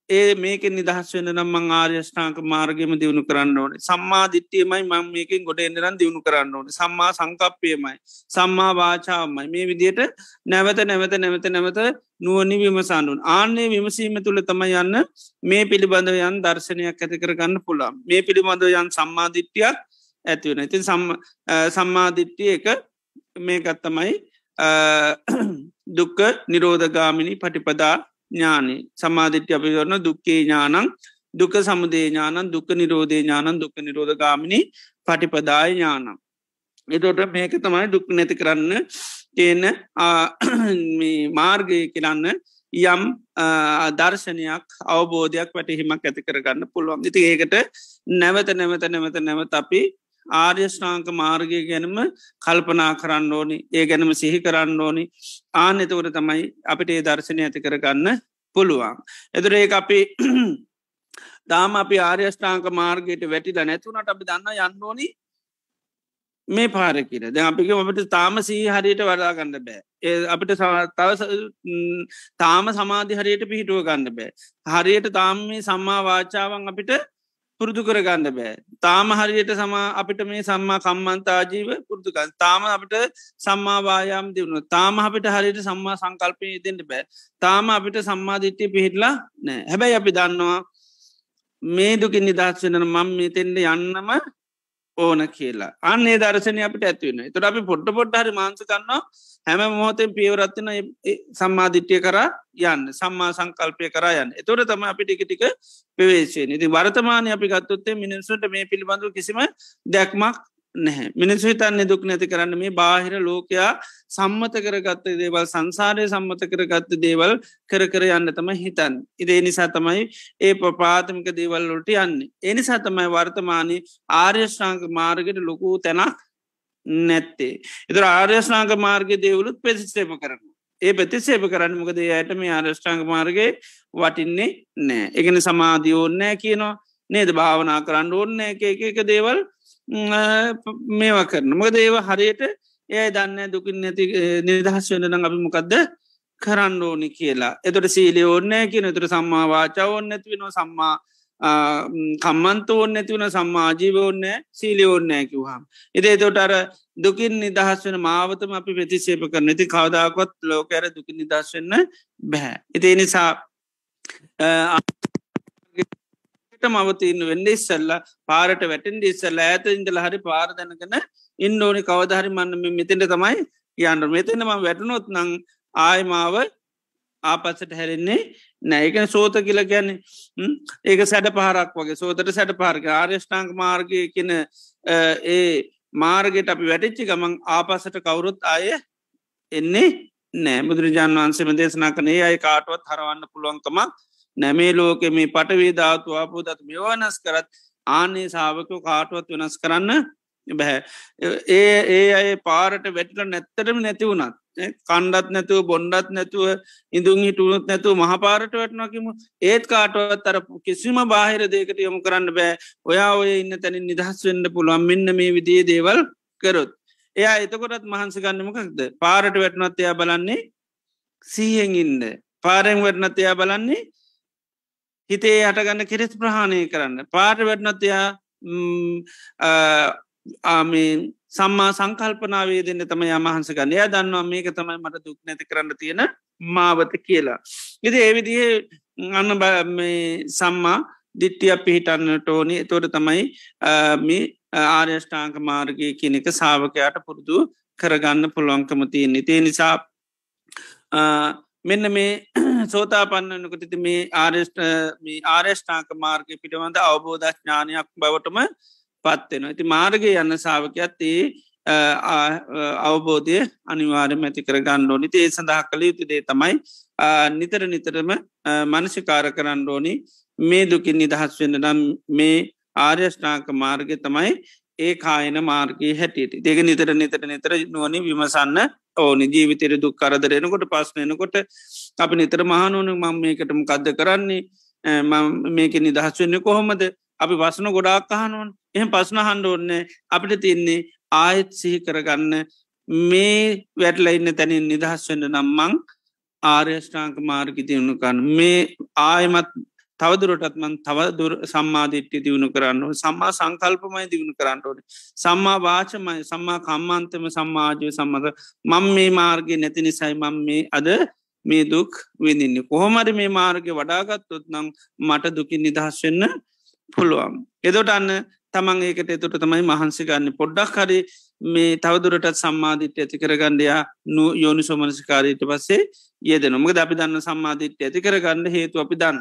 ඒ මේක නිදහස් වෙන නම් මං ආර්යෂ්ඨාක මාර්ගම දියුණු කරන්න ඕනේ. සම්මා දිට්ටියමයි මං මේකින් ගොඩ එන්නරන් දියුණු කරන්න ඕනේ. සම්මා සංකප්පයමයි සම්මා වාචාවමයි. මේ විදියට නැවත නැවත නැවත නැවත නුවනි විමසානුන් ආන්නේ විමසීම තුළ තම යන්න මේ පිළිබඳව යන් දර්ශනයක් ඇති කරගන්න පුළා මේ පිළිබඳව යන් සම්මාධිට්ටියක් ඇතිවෙන ඉතින් සම්මාධිට්ටිය එක මේකත්තමයි දුක්ක නිරෝධගාමිණි පටිපදා ඥානි සමාධිට්‍ය අපි කරන දුක්කේ ඥානං දුක සමුදේ ඥානන් දුක නිරෝධය ඥානන් දුක නිරෝධ ගාමිණි පටිපදාය ඥානම්. එතොට මේක තමයි දුක් නැති කරන්න තියෙන මාර්ගය කියරන්න යම් දර්ශනයක් අවබෝධයක් වැටහිමක් ඇති කරගන්න පුළුවන් ඉති ඒකට නැවත නැවත නැවත නැවත අපි ආර්යෂ්නාංක මාර්ගය ගැනම කල්පනා කරන්න ඕනි. ඒ ගැනම සිහි කරන්න ඕනි. ආන එතවට තමයි අපිට ඒ දර්ශනය ඇති කරගන්න පුළුවන්. එතුරේ අපි දාම අපි ආර්යෂ්ඨාංක මාර්ගයට වැටිල නැතුනට අපි දන්න යන්න ඕනි මේ පාර කියර ද අපික අපට තාම සී හරියට වඩා ගන්න බෑ. ඒ අපිට තව තාම සමාධි හරියට පිහිටුව ගන්න බෑ. හරියට තාම මේ සම්මා වාචාවන් අපිට පුරුදු කරගන්න බෑ. තාම හරියට සමා අපිට මේ සම්මා කම්මන්තාජීව පුරදුගන්න තාම අපිට සම්මාවායාම් දියුණු තාම අපිට හරියට සම්මා සංකල්පය දෙන්න බෑ. තාම අපිට සම්මාධිට්්‍යය පිහිටලා නෑ. හැබැයි අපි දන්නවා මේ දුකින් නිදහස් වෙන මං මෙතෙන්ට යන්නම ඕන කියලා. අන්නේ දර්ශනය අපිට ඇතිවෙන තුට අපි පොට්ට පොට්ට හරි මාංස කන්නවා හැම මොහොතෙන් පියවරත්වන සම්මාධිට්්‍යය කර යන්න සම්මා සංකල්පය කර යන්න. එතොට තම අපි ටික ටික පවේශය ඉති වර්තමානය අපි ගත්තොත්තේ මිනිස්සුන්ට මේ පිළිබඳු කිසිම දැක්මක් නැහැ. මිනිස්සු හිතන්නේ දුක් නැති කරන්න මේ බාහිර ලෝකයා සම්මත කරගත්ත දේවල් සංසාරය සම්මත කරගත්ත දේවල් කර කර යන්න තම හිතන් ඉදේ නිසා තමයි ඒ ප්‍රපාතමික දේවල්ලොට යන්නේ. එනිසා තමයි වර්තමානී ආර්යශ්‍රාංක මාර්ගයට ලොකූ තැනක් නැත්තේ. එතර ආර්යශ්නාංක මාර්ග දේවලුත් පෙසිස්සේප කරන්න ඒ ප්‍රතිසේප කරන්න මොකද? යට මේ ආරෂ්ඨාංග මාර්ගය වටින්නේ නෑ එකන සමාධී ඕන්නෑ කියනවා. නේද? භාවනා කරන්න ඕන්න එක එක එක දේවල් මේවා කරන මොකද ඒව හරියට ඒ දන්න දුකින් නැති නිදහස් වෙනනම් අපි මොකක්ද කරන්න ඕනි කියලා. එතොට සීලි ඕන්නෑ කියන තුර සම්මා වාචා ඕන්න ඇතිවෙන සම්මා කම්මන්ත ඕන්න ඇතිවන සම්මාජීව ඕන්නෑ සීලි ඕන්නෑ කිවහම් එදේ තොට අර දුකින් නිදහස් වෙන මාවතම අපි ප්‍රතිශේප කරන ඇති කවදාකොත් ලෝකඇර දුකින් නිදහස් වෙන්න බැහැ එති නිසා මවතින්න වෙන්න ඉස්සල්ල පාරට වැටෙන් ඉස්සල්ල ඇත ඉඳල හරි පාර දැනගෙන ඉන්න ඕනි කවදහරි මන්න මෙතෙන්ට තමයි යන්න මෙතෙනම වැටනොත් නං ආයමාව ආපස්සට හැරෙන්නේ නෑකන සෝත කියල ගැන්නේ ඒක සැඩ පහරක් වගේ. සෝතට සැඩ පාර්ග ආර්යෂ්ඨාංක මාර්ගය කියන ඒ මාර්ගයට අපි වැටිච්චි ගමන් ආපසට කවුරුත් අය එන්නේ නෑ. බුදුරජාන් වන්සේම දේශනා කනේ අයි කාටුවත් හරවන්න පුළුවන්කමක් නැමේ ලෝක මේ පටවේ ධාතුවාපු දත් මෙවනස් කරත් ආනේ සාාවකෝ කාටුවත් වෙනස් කරන්න බැහැ ඒ ඒ අය පාරට වැටල නැත්තරම නැති වුණත් කණ්ඩත් නැතුව බොන්්ඩත් නැතුව ඉඳුන් හිටුනුත් නැතුව මහපාරට වැටනකිම ඒත් කාටුවත් අර කිසිම බාහිර දේකට යොමු කරන්න බෑ. ඔයා ඔය ඉන්න තැනින් නිදහස් වෙන්න පුළුවන්. මෙන්න මේ විදිේ දේවල් කරොත්. එයා එතකොටත් මහන්ස ගන්නමකක්ද පාරට වැටනොත් එයා බලන්නේ සීහෙන් ඉන්න. පාරෙන් වැටනත් එයා බලන්නේ හිතේ හටගන්න කෙරෙස් ප්‍රහාණය කරන්න. පාට වැටනොත්යා ආමේ සම්මා සංකල්පනාවේ දෙන්න තම යමහන්සගන්න එය දන්නවා මේක තමයි මට දුක් නැති කරන්න තියෙන මාවත කියලා. ඉති ඒවිදිහ අන්න සම්මා දිට්ටිය පිහිටන්නට ඕනි. තොට තමයි මේ ආර්යෂ්ඨාංක මාර්ගය කියනෙක සාාවකයාට පුරුදු කරගන්න පුළුවන්කම තියෙන්නේ. තේ නිසා මෙන්න මේ සෝතා පන්නනකොට මේ ආර්ෂ්ට මේ ආර්යෂ්ඨාංක මාර්ගය පිටවන්ද අවබෝධඥානයක් බවටම පත්වෙන ඇති මාර්ගය යන්න සාාවකයත් ඒ අවබෝධය අනිවාරය මැති කර ගණ්ඩෝනි ඒ සඳහා කළ යුතුදේ තමයි නිතර නිතරම මනසිකාර කරන්න ඕනි. මේ දුකින් නිදහස් වෙන්න නම් මේ ආර්යෂ්නාක මාර්ගය තමයි ඒ කායන මාර්ගයේ හැටියට. දෙක නිතර නිතර නිතර නුවනි විමසන්න ඕනි. ජීවිතර දුක් කරදරෙනකොට පස්නයනකොට අපි නිතර මහනුවන මං මේකටම කද්ද කරන්නේ? මේක නිදහස් වෙන්න කොහොමද? අපි වසන ගොඩාක් අහනුවන් එහම පස්න හන්ඩ ඕන්නේ අපිට තියන්නේ ආයත් සිහි කරගන්න. මේ වැටල ඉන්න තැනින් නිදහස් වන්න නම්මං ආර්යෂ්ඨාංක මාර්ගි දියුණුකන්න මේ ආයමත් තවදුරටත්මන් තව දුර සම්මාධිට්්‍ය දියුණු කරන්න සම්මා සංකල්පමයි දියුණු කරන්නටෝට සම්මා වාචමයි සම්මා කම්මන්තම සම්මාජය සම්මත. මං මේ මාර්ගය නැති නිසයි මං මේ අද මේ දුක් විඳින්නේ. කොහොමරි මේ මාර්ගය වඩාගත්තොත් නම් මට දුකින් නිදහස් වෙන්න පුළුවන් එදොට අන්න තමන් ඒකට එතුට තමයි මහන්සි ගන්න පොඩ්ඩක් හරි මේ තවදුරටත් සම්මාධිත්‍ය ඇති කරගණ්ඩයා නු යෝනි සෝමනසිකාරීට පස්සේ ඒද නොමග අපි දන්න සම්මාධිත්‍ය ඇති කරගන්න හේතු අපි දන්න.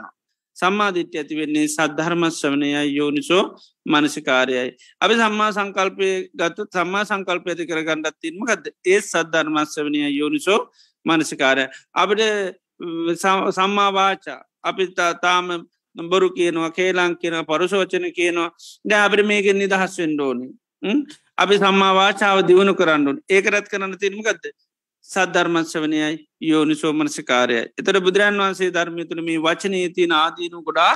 සම්මාධිත්‍ය ඇති වෙන්නේ සද්ධර්මස්වනයයි යෝනිසෝ මනසිකාරයයි. අපි සම්මා සංකල්පය ගත්තු සම්මා සංකල්ප ඇති කරගන්නත් තින්මකද ඒ සද්ධර්මස්වනය යෝනිසෝ මනසිකාරය. අපට සම්මාවාචා අපි තාම බොරු කියනවා කේලාං කියන පරුෂෝචන කියනවා. ද අපට මේක නිදහස් වෙන්ඩෝනි අපි සම්මාවාචාව දියුණු කරන්නුන් ඒකරත් කරන්න තිරමගත්ද සද්ධර්මත්සවනයයි යෝනි සෝමනසිකාරය එතර බුදුරන් වන්සේ ධර්මයතුළ මේ වචනය තියන ආදීනු ගොඩා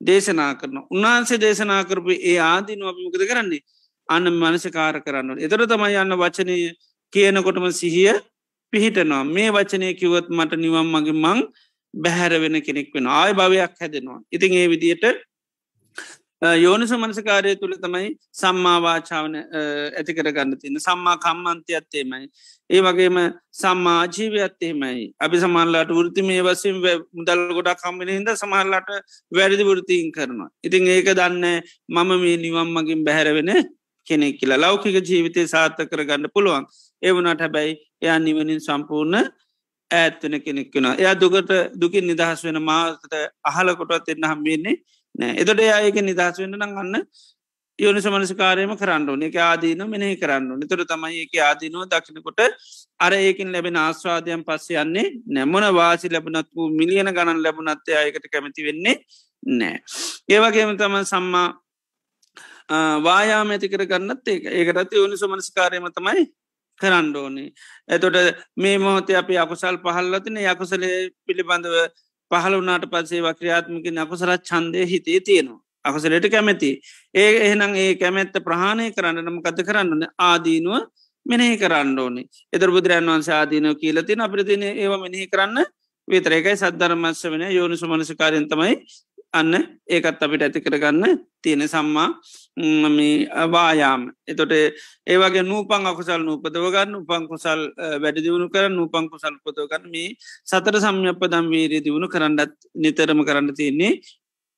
දේශනා කරන උන්වහන්සේ දේශනා කරපු ඒ ආදීනු අපිමකද කරන්නේ? අන්න මනසකාර කරන්න එතර තමයි යන්න වචනය කියනකොටම සිහිය පිහිටනවා. මේ වචනය කිවත් මට නිවම් මගේ මං බැහැර වෙන කෙනෙක් වෙන ආය භවයක් හැදෙනවා. ඉතින් ඒ විදියට යෝනිස මනසකාරය තුළ තමයි සම්මාවාචාවන ඇති කරගන්න තින්න සම්මා කම්මන්තය අත්තේමයි ඒ වගේම සම්මාජීවයත්තේමයි අපි සමල්ලාට වෘති මේ වසින් මුදල් ගොඩක් කම්බෙන හිද සමහල්ලට වැරදි වෘතිීන් කරනවා. ඉතින් ඒක දන්න මම මේ නිවම් මගින් බැහැරවෙන කෙනෙක් කියලා. ලෞකික ජීවිතය සාර්ථ කරගන්න පුළුවන්. ඒවනට හැබැයි එයා නිවනින් සම්පූර්ණ ඇත්වන කෙනෙක් වෙන එයා දුකට දුකින් නිදහස් වෙන මාතට අහලකොටත් එන්න හම්බෙන්නේ නෑ. එතොට ඒක නිදහස් වෙන්න නම් ගන්න යෝනිස මනස්කාරයම කරන්නඩුවන එක ආදීන මෙනෙහි කරන්නු නිතුර තමයි එක ආදීනුව දකිනකොට අර ඒකින් ලැබෙන ආස්වාදයන් පස්සේ යන්නේ නැමන වාසි ලැබනත් වූ මිලියන ගණන් ලැබුණත්තේ අයකට කැමති වෙන්නේ නෑ. ඒවගේම තම සම්මා වායාම ඇති කර ගන්නත් ඒ ඒකටත් යෝනිස මනස්කාරයම තමයි කරන්න ඕනේ. එතොට මේ මොහොතේ අපි අකුසල් පහල්ලතින යකුසලේ පිළිබඳව පහළ වනාට පසේ වක්‍රියාත්මික අකුසලත් චන්දය හිතේ තියෙනවා. අකුසලට කැමැති. ඒ එහෙනම් ඒ කැමැත්ත ප්‍රහණය කරන්න නම කත කරන්නන ආදීනුව මෙනෙහි කරන්න ඕනේ එදර බුදුරන් වන්ස ආදීනව කියලතින අපිතින ඒව මෙනෙහි කරන්න විතරේකයි සද්ධර්මස්ස වෙන යෝනිසු මනසිකාරයන්තමයි අන්න ඒකත් අපිට ඇති කරගන්න තියෙන සම්මා වායාම. එතොට ඒවගේ නූපන් අකුසල් නූපදවගන්න උපන් කුසල් වැඩි දියුණු කර නූපන් කුසල් පොතවගන්න මේ සතර සම්යපදම් වීරී දියුණු කරන්නත් නිතරම කරන්න තියන්නේ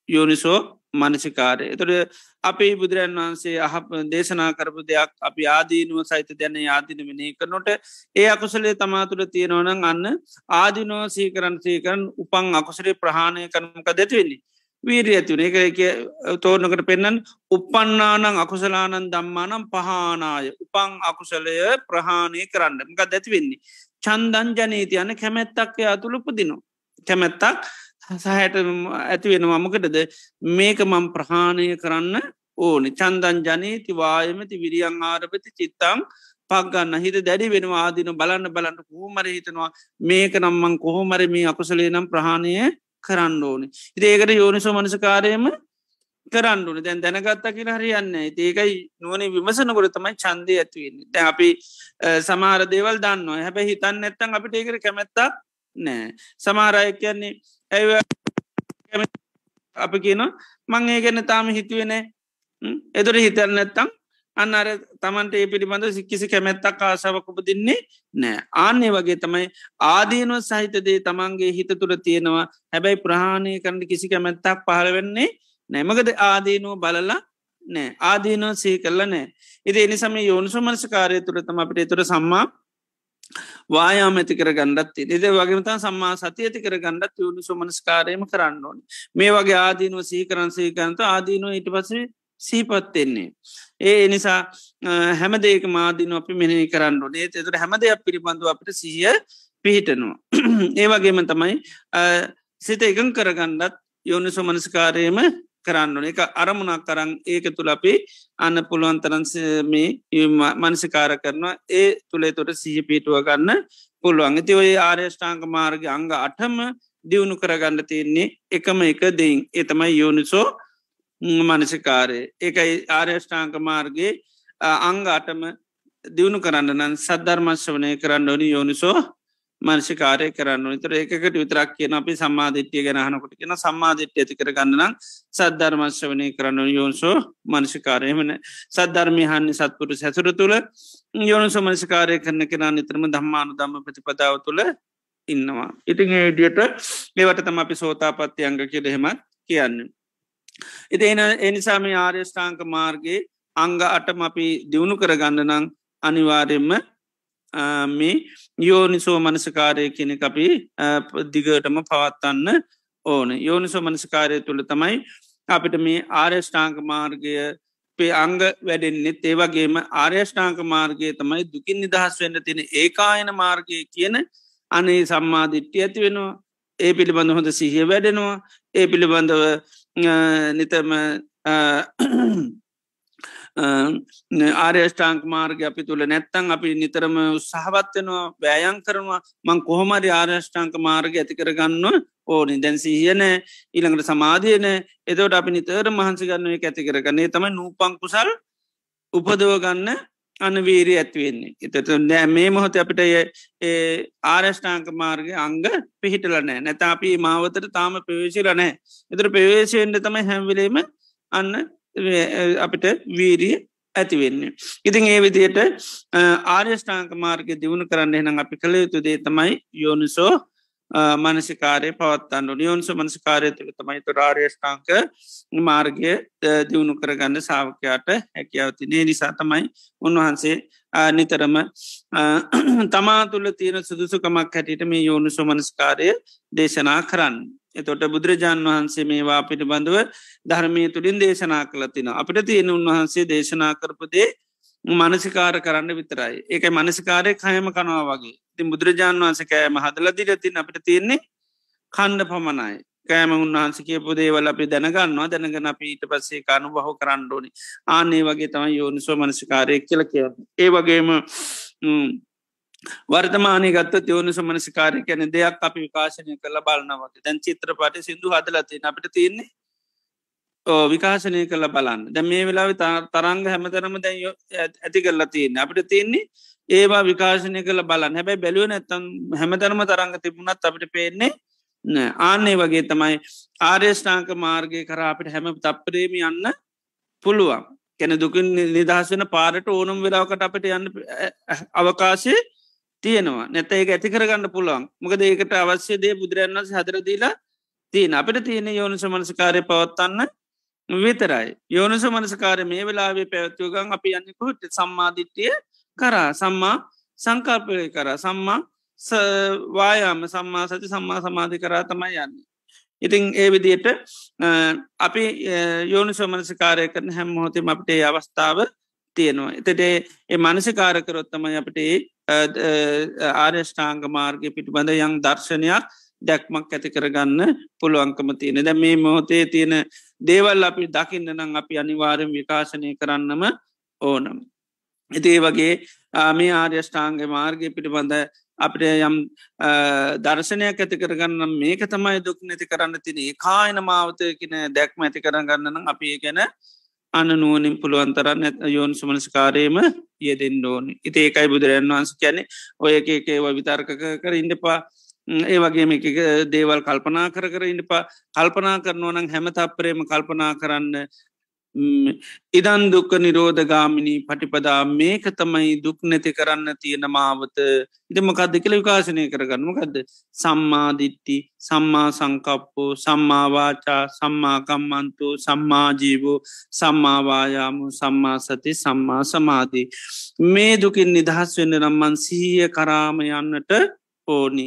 යෝනිසෝ මනසිකාරය. එතොට අපි බුදුරන් වහන්සේ අහ දේශනා කරපු දෙයක් අපි ආදීනුව සහිත දැන ආදින වෙනේ කරනොට ඒ අකුසලේ තමාතුළ තියෙනවනං අන්න ආදිනෝ සීකරන් සීකරන් උපන් අකුසරේ ප්‍රහණය කරනක දැතිවෙන්නේ වීරිය ඇතිවන එක එක තෝරනකට පෙන්නන් උපන්නානං අකුසලානන් දම්මානම් පහනාය. උපං අකුසලය ප්‍රහාණය කරන්න. මක දැතිවෙන්නේ චන්දන් ජනීති යන කැමැත්තක් අතුළුපදිනවා කැමැත්තක් සහයට ඇතිවෙනවා මකටද? මේක මම් ප්‍රහාණය කරන්න ඕනි. චන්දන් ජනීති වායමති විරියං ආරපති චිත්තං පක්ගන්න හිත දැඩි වෙනවා. ආදින බලන්න බලන්න කොහොමර හිතනවා. මේක නම්මං කොහොමර මේ අකුසලේ නම් ප්‍රහාණය කරන්න ඕනි. ඉදේකට යෝනිසෝ මනසකාරයම කරන්නුන දැන් දැනගත්තා කියල හරියන්න ඒකයි නුවනේ විමසනකොට තමයි චන්දය ඇතිවන්නේ දැ අපි සමාර දේවල් දන්නවා. හැබැ හිතන්න නැත්තන් අපිට ඒකර කැමැත්තා නෑ සමාරය කියන්නේ ඇව අපි කියන මං ඒ ගැන තාම හිතුවෙන එදොර හිතර නැත්තම් අන්න අර තමන්ට ඒ පිළිබඳ සික්කිසි කැමැත්තක් ආසාාවක් උපදින්නේ නෑ ආන්නේ වගේ තමයි ආදීනුව සහිතදේ තමන්ගේ හිත තුළ තියෙනවා. හැබැයි ප්‍රහාණය කරන්න කිසි කැමැත්තක් පහළ නැමකද ආදීනුව බලලා නෑ ආදීනුව සී කරල නෑ ඉති එනිසම යෝනිසු මනසකාරය තුළ තම අපට තුර සම්මා වායාම ඇති කර ගණ්ඩත් එද වගේමතා සම්මා සති ඇති කර ගණ්ඩත් යුණු සුමනස්කාරයම කරන්න ඕන. මේ වගේ ආදීනුව සීකරන්සී කරන්ත ආදීනුව ඉට පසේ සීපත්වෙන්නේ. ඒ එනිසා හැමදේක මාදින අපි මෙහි කරන්න නේ එතුර හැමදයක් පිළිබඳු අපට සිහිය පිහිටනවා. ඒ වගේම තමයි සිත එකං කරගණ්ඩත් යෝනිසු මනස්කාරයම කරන්න එක අරමුණක් කරන්න ඒක තුළ අපි අන්න පුළුවන් තරන්ස මේ මනසිකාර කරනවා. ඒ තුළේ තොට සිහි පිටුව ගන්න පුළුවන්. ඇති ඔය ආර්යෂ්ඨාංක මාර්ග අංග අටම දියුණු කරගන්න තියන්නේ එකම එක දෙයින්. ඒ තමයි යෝනිසෝ මනසිකාරය ඒකයි ආර්යෂ්ඨාංක මාර්ගගේ අංග අටම දියුණු කරන්න නම් සද්ධර්මශ්වනය කරන්න ඕනි යෝනිසෝ මංශිකාරය කරන්න විතර ඒකට විතරක් කියන අපි සම්මාධිට්්‍යය ගැනහනකොට කියෙන සම්මාධිට්්‍ය ඇති කර ගන්නනම් සද්ධර්මශ්වනය කරන්න යෝන්සෝ මංශිකාරයමන සද්ධර්මිහන්නේ සත්පුරු සැසුර තුළ යෝනිසෝ මංශකාරය කරන කෙනා නිතරම දම්මානු දම්ම ප්‍රතිපදාව තුළ ඉන්නවා. ඉතිං ඒඩියට ඒවට තම අපි සෝතාපත්ති අංග කියල හෙමත් කියන්න. ඉති එන එනිසාම ආර්යෂ්ඨාංක මාර්ගයේ අංග අටම අපි දියුණු කරගන්න නං අනිවාර්යෙන්ම මේ යෝනිසෝ මනසකාරය කෙනෙ අපි දිගටම පවත්වන්න ඕන. යෝනිසෝ මනසකාරය තුළ තමයි අපිට මේ ආර්යෂ්ඨාංක මාර්ගය පේ අංග වැඩෙන්න්නෙත් ඒවගේම ආර්යෂ්ඨාංක මාර්ගය තමයි දුකින් නිදහස් වෙන්න තියෙන ඒකායන මාර්ගය කියන අනේ සම්මාධිට්්‍ය ඇති වෙනවා. ඒ පිළිබඳ හොඳ සිහිය වැඩෙනවා. ඒ පිළිබඳව නිතම ආර්යෂ්ඨාංක මාර්ග අපි තුළ නැත්තං අපි නිතරම උත්සාහවත්වෙනවා වෑයන් කරනවා මං කොහොමරි ආර්යෂ්ඨාංක මාර්ග ඇති කරගන්න ඕනි දැන් සිහියන ඊළඟට සමාධියන එතවට අපි නිතර මහන්සි ගන්නුව ඇති කරගන්නේ තම නූපංකුසල් උපදවගන්න අන්න වීරී ඇත්වෙන්නේ එතට නෑ මේ මොහොත අපිට ඒ ආරෂ්ඨාංක මාර්ග අංග පිහිටලනෑ නැත අපි මාවතර තාම ප්‍රවේශිලනෑ එතර ප්‍රවේශයෙන්ට තමයි හැම්විලීම අන්න අපිට වීරිය ඇතිවෙන්නේ. ඉතින් ඒ විදියට ආර්යෂ්ඨාංක මාර්ග දියුණු කරන්න එනම් අපි කළ යුතු දේ තමයි යෝනිසෝ මනසිකාරය පවත්තන්න නියොන්ස මනසිකාරය තුළ තමයි තුරාර්යෂ්ඨාංක මාර්ගය දියුණු කරගන්න සාාවකයාට හැකියාවති නේ නිසා තමයි උන්වහන්සේ නිතරම තමා තුළ තියෙන සුදුසුකමක් හැටියට මේ යෝනු සුමනස්කාරය දේශනා කරන්න. එතොට බුදුරජාණන් වහන්සේ මේවා පිළිබඳව ධර්මය තුළින් දේශනා කළතින. අපිට තියෙන උන්වහන්සේ දේශනා කරපදේ මනසිකාර කරන්න විතරයි. ඒක මනසිකාරය කයම කනවා වගේ ති බුදුරජාණන් වහන්ස කෑම හදලදිර තින් අපිට තියෙන්නේ කණ්ඩ පමණයි. කෑම උන්වහන්ස කියපු දේවල් අපි දැනගන්නවා දැනගන අපි ඊට පස්සේ කනු බහු කරන්න ඕනි ආනේ වගේ තමයි යෝනිසෝ මනසිකාරය කියල කියව. ඒ වගේම වර්තමානය ගත්ත යෝනු සමනසිකාරය කැන දෙයක් අපි විකාශනය කළ බලන්නවට දැන් චිත්‍රපට සිදු හදලති අපිට තියන්නේ විකාශනය කළ බලන්න. දැ මේ වෙලාව තරංග හැමතරම දැ ඇති කරලා තියන්න. අපිට තියන්නේ ඒවා විකාශනය කළ බලන්න. හැබැයි බැලුව නැත්තම් හැමතරම තරංග තිබුණත් අපිට පේන්නේ ආන්නේ වගේ තමයි ආර්යෂ්ඨාංක මාර්ගය කර අපිට හැම තප්පරේම යන්න පුළුවන්. කැන දුකින් නිදහස් වෙන පාරට ඕනම් වෙලාවකට අපට යන්න අවකාශය තියෙනවා. නැත ඒක ඇති කරගන්න පුළුවන්. මොකද ඒකට අවශ්‍ය දේ බුදුරන්වස හදරදීලා තියෙන. අපිට තියෙන යෝනු සමනසකාරය පවත්තන්න විතරයි යෝනුස මනසකාර මේ වෙලාවේ පැවත්වගන් අපි යන්නකුට සම්මාධිට්ටිය කරා සම්මා සංකල්පය කර සම්මා වායාම සම්මා සති සම්මා සමාධි කරා තමයි යන්න. ඉතිං ඒ විදියට අපි යෝනු සමනසිකාරය කරන හැම් හෝතම අපට අවස්ථාව තියෙනවා. එතට ඒ මනසිකාරකරොත්තමයි අපට ආර්යෂ්ඨාංග මාර්ගය පිටිබඳ යං දර්ශනයක් දැක්මක් ඇති කරගන්න පුළුවන්කම තියෙන. දැ මේ මොහොතේ තියෙන දේවල් අපි දකින්න නම් අපි අනිවාරෙන් විකාශනය කරන්නම ඕනම්. ඉතිේ වගේ මේ ආර්යෂ්ඨාංග මාර්ගය පිටිබඳ අපට යම් දර්ශනයක් ඇති කරගන්න මේක තමයි දුක් නැති කරන්න තින කායන මාවතයකන දැක්ම ඇති කරගන්නන අපි ගැන අන්න නුවනින් පුළුවන්තරන්න යෝන් සුමනස්කාරයම යෙදෙන් ඕෝනි. ඉති ඒකයි බුදුරන් වහන්ස කැනෙ ඔය එකේව විතර්ක කර ඉන්නපා ඒ වගේ එක දේවල් කල්පනා කර කර ඉන්නපා කල්පනා කරනවනං හැම තප්පරේම කල්පනා කරන්න. ඉදන් දුක්ක නිරෝධගාමිනී පටිපදා මේක තමයි දුක් නැති කරන්න තියෙන මාවත. ඉටමකක්ද කියල විකාශනය කරගන්නමකක්ද සම්මාධිට්ටි සම්මා සංකප්පෝ සම්මාවාචා සම්මාකම්මන්තු සම්මාජීවෝ සම්මාවායාමු සම්මා සති සම්මා සමාධී. මේ දුකින් නිදහස් වෙන්න නම්මන් සීය කරාම යන්නට ඕනි.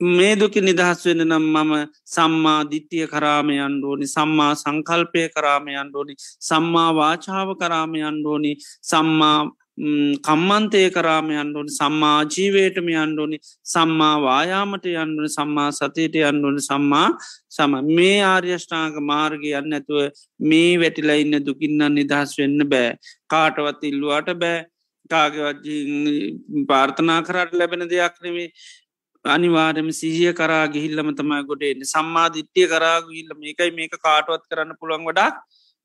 මේ දුකි නිදහස් වෙන නම් මම සම්මා දිට්ටිය කරාමයන් ඕනි. සම්මා සංකල්පය කරාමයන් ඕනි. සම්මා වාචාව කරාමයන් ඕනි. සම්මා කම්මන්තය කරාමයන් ඕනි. සම්මා ජීවේටම යන්ඩෝනි සම්මා වායාමට යන්ඩුවන සම්මා සතයට යන්ඩුවන සම්මා සම. මේ ආර්යෂ්ඨාක මාර්ගය යන්න ඇතුව මේ වැටිලා ඉන්න දුකින්න නිදහස් වෙන්න බෑ. කාටවත් ඉල්ලුවාට බෑ. කාගවත් පාර්ථනා කරට ලැබෙන දෙයක් නෙවේ අනිවාරම සිහිය කරා ගිහිල්ලම තමයි ගොඩේන්න සම්මාධිට්්‍යය කරා ගිල්ල මේකයි මේක කාටුවත් කරන්න පුළුවන් වඩා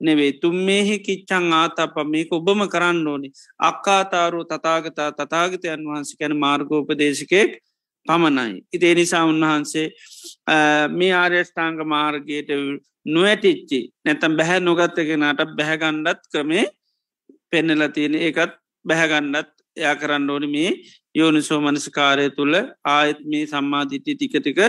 නෙවේ තුම් මේහි කිච්චං ආතප මේක ඔබම කරන්න ඕනි. අක්කාතාරු තතාගතා තතාගතයන් වහන්සේ කැන මාර්ගෝපදේශකෙක් පමණයි. ඉතිේ නිසා උන්වහන්සේ මේ ආර්යෂ්ඨාංග මාර්ගයට නොවැටිච්චි නැතම් බැහැ නොගත්තගෙනට බැහැගණ්ඩත් ක්‍රමේ පෙන්නල තියෙන ඒකත් බැහැගණ්ඩත් එයා කරන්න ඕනි මේ යෝනිසෝ මනස්කාරය තුළ ආයත් මේ සම්මාධිට්ටි ටිකටික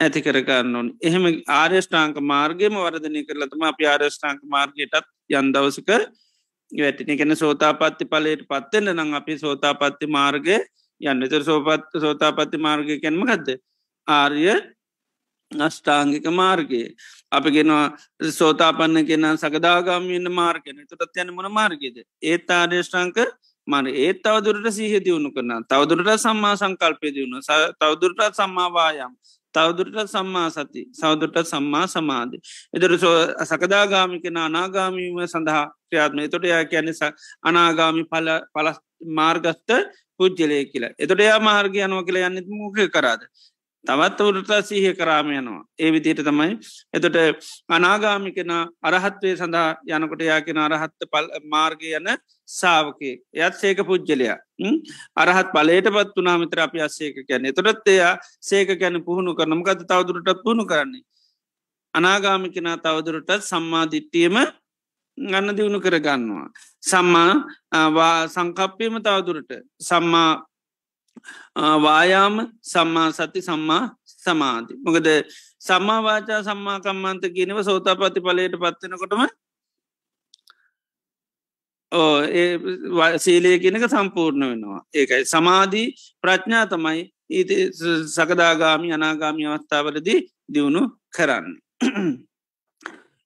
ඇති කරගන්න ඕන. එහෙම ආර්යෂ්ඨාංක මාර්ගයම වර්ධනය කරලතම අප ආර්යෂ්ඨාංක මාර්ගයටත් යන්දවසක වැටින. කෙන සෝතාපත්ති පලට පත්වෙන්න නම් අපි සෝතාපත්ති මාර්ගය යන්න. තර සෝපත් සෝතාපත්ති මාර්ගය කැන්ම ගදද ආර්ය අෂ්ඨාංගික මාර්ගයේ. අපි ගෙනවා සෝතාපන්න කෙන සකදාගාමන්න මාර්ගන තුටත් යන මොන මාර්ගයද? ඒත් ආර්යෂ්ඨාංක මන ඒත් තවදුරට සීහ දියුණු කරන තවදුරට සම්මා සංකල්පය දියුණු තවදුරටත් සම්මාවායම් තවදුරට සම්මා සති සෞදුරට සම්මා සමාධි. එදර සකදාගාමිකෙන අනාගාමීම සඳහා ක්‍රියාත්ම තොට යා කියන අනාගාමි පල පලස් මාර්ගස්ත පුද්ජලය කියලා. එතොට යා මාර්ග යනුව කියලා යන්න මුක කරාද. තවත් වුරට සීහ කරාම යනවා. ඒ විදියට තමයි එතොට අනාගාමිකෙන අරහත්වය සඳහා යනකොට යාකෙන අරහත්ත පල් මාර්ගය යන සාාවකේ එයත් සේක පුද්ජලයා අරහත් පලට පත් වනා මිත්‍ර අපි අස්සේක කියැන තොටත් එයා සේක ගැන පුහුණු කරනමකද තවදුරටත් පුහුණු කරන්නේ. අනාගාමිකෙන තවදුරටත් සම්මාධිට්ටියම ගන්න දියුණු කරගන්නවා. සම්මා සංකප්පයම තවදුරට සම්මා වායාම සම්මා සති සම්මා සමාධි මොකද සම්මාවාචා සම්මාකම්මන්ත කියනව සෝතාපති පලයට පත්වෙනකොටම ඕ ඒ සීලය කියනක සම්පූර්ණ වෙනවා ඒකයි සමාධී ප්‍රඥා තමයි ඊ සකදාගාමි අනාගාමි අවස්ථාවලදී දියුණු කරන්න.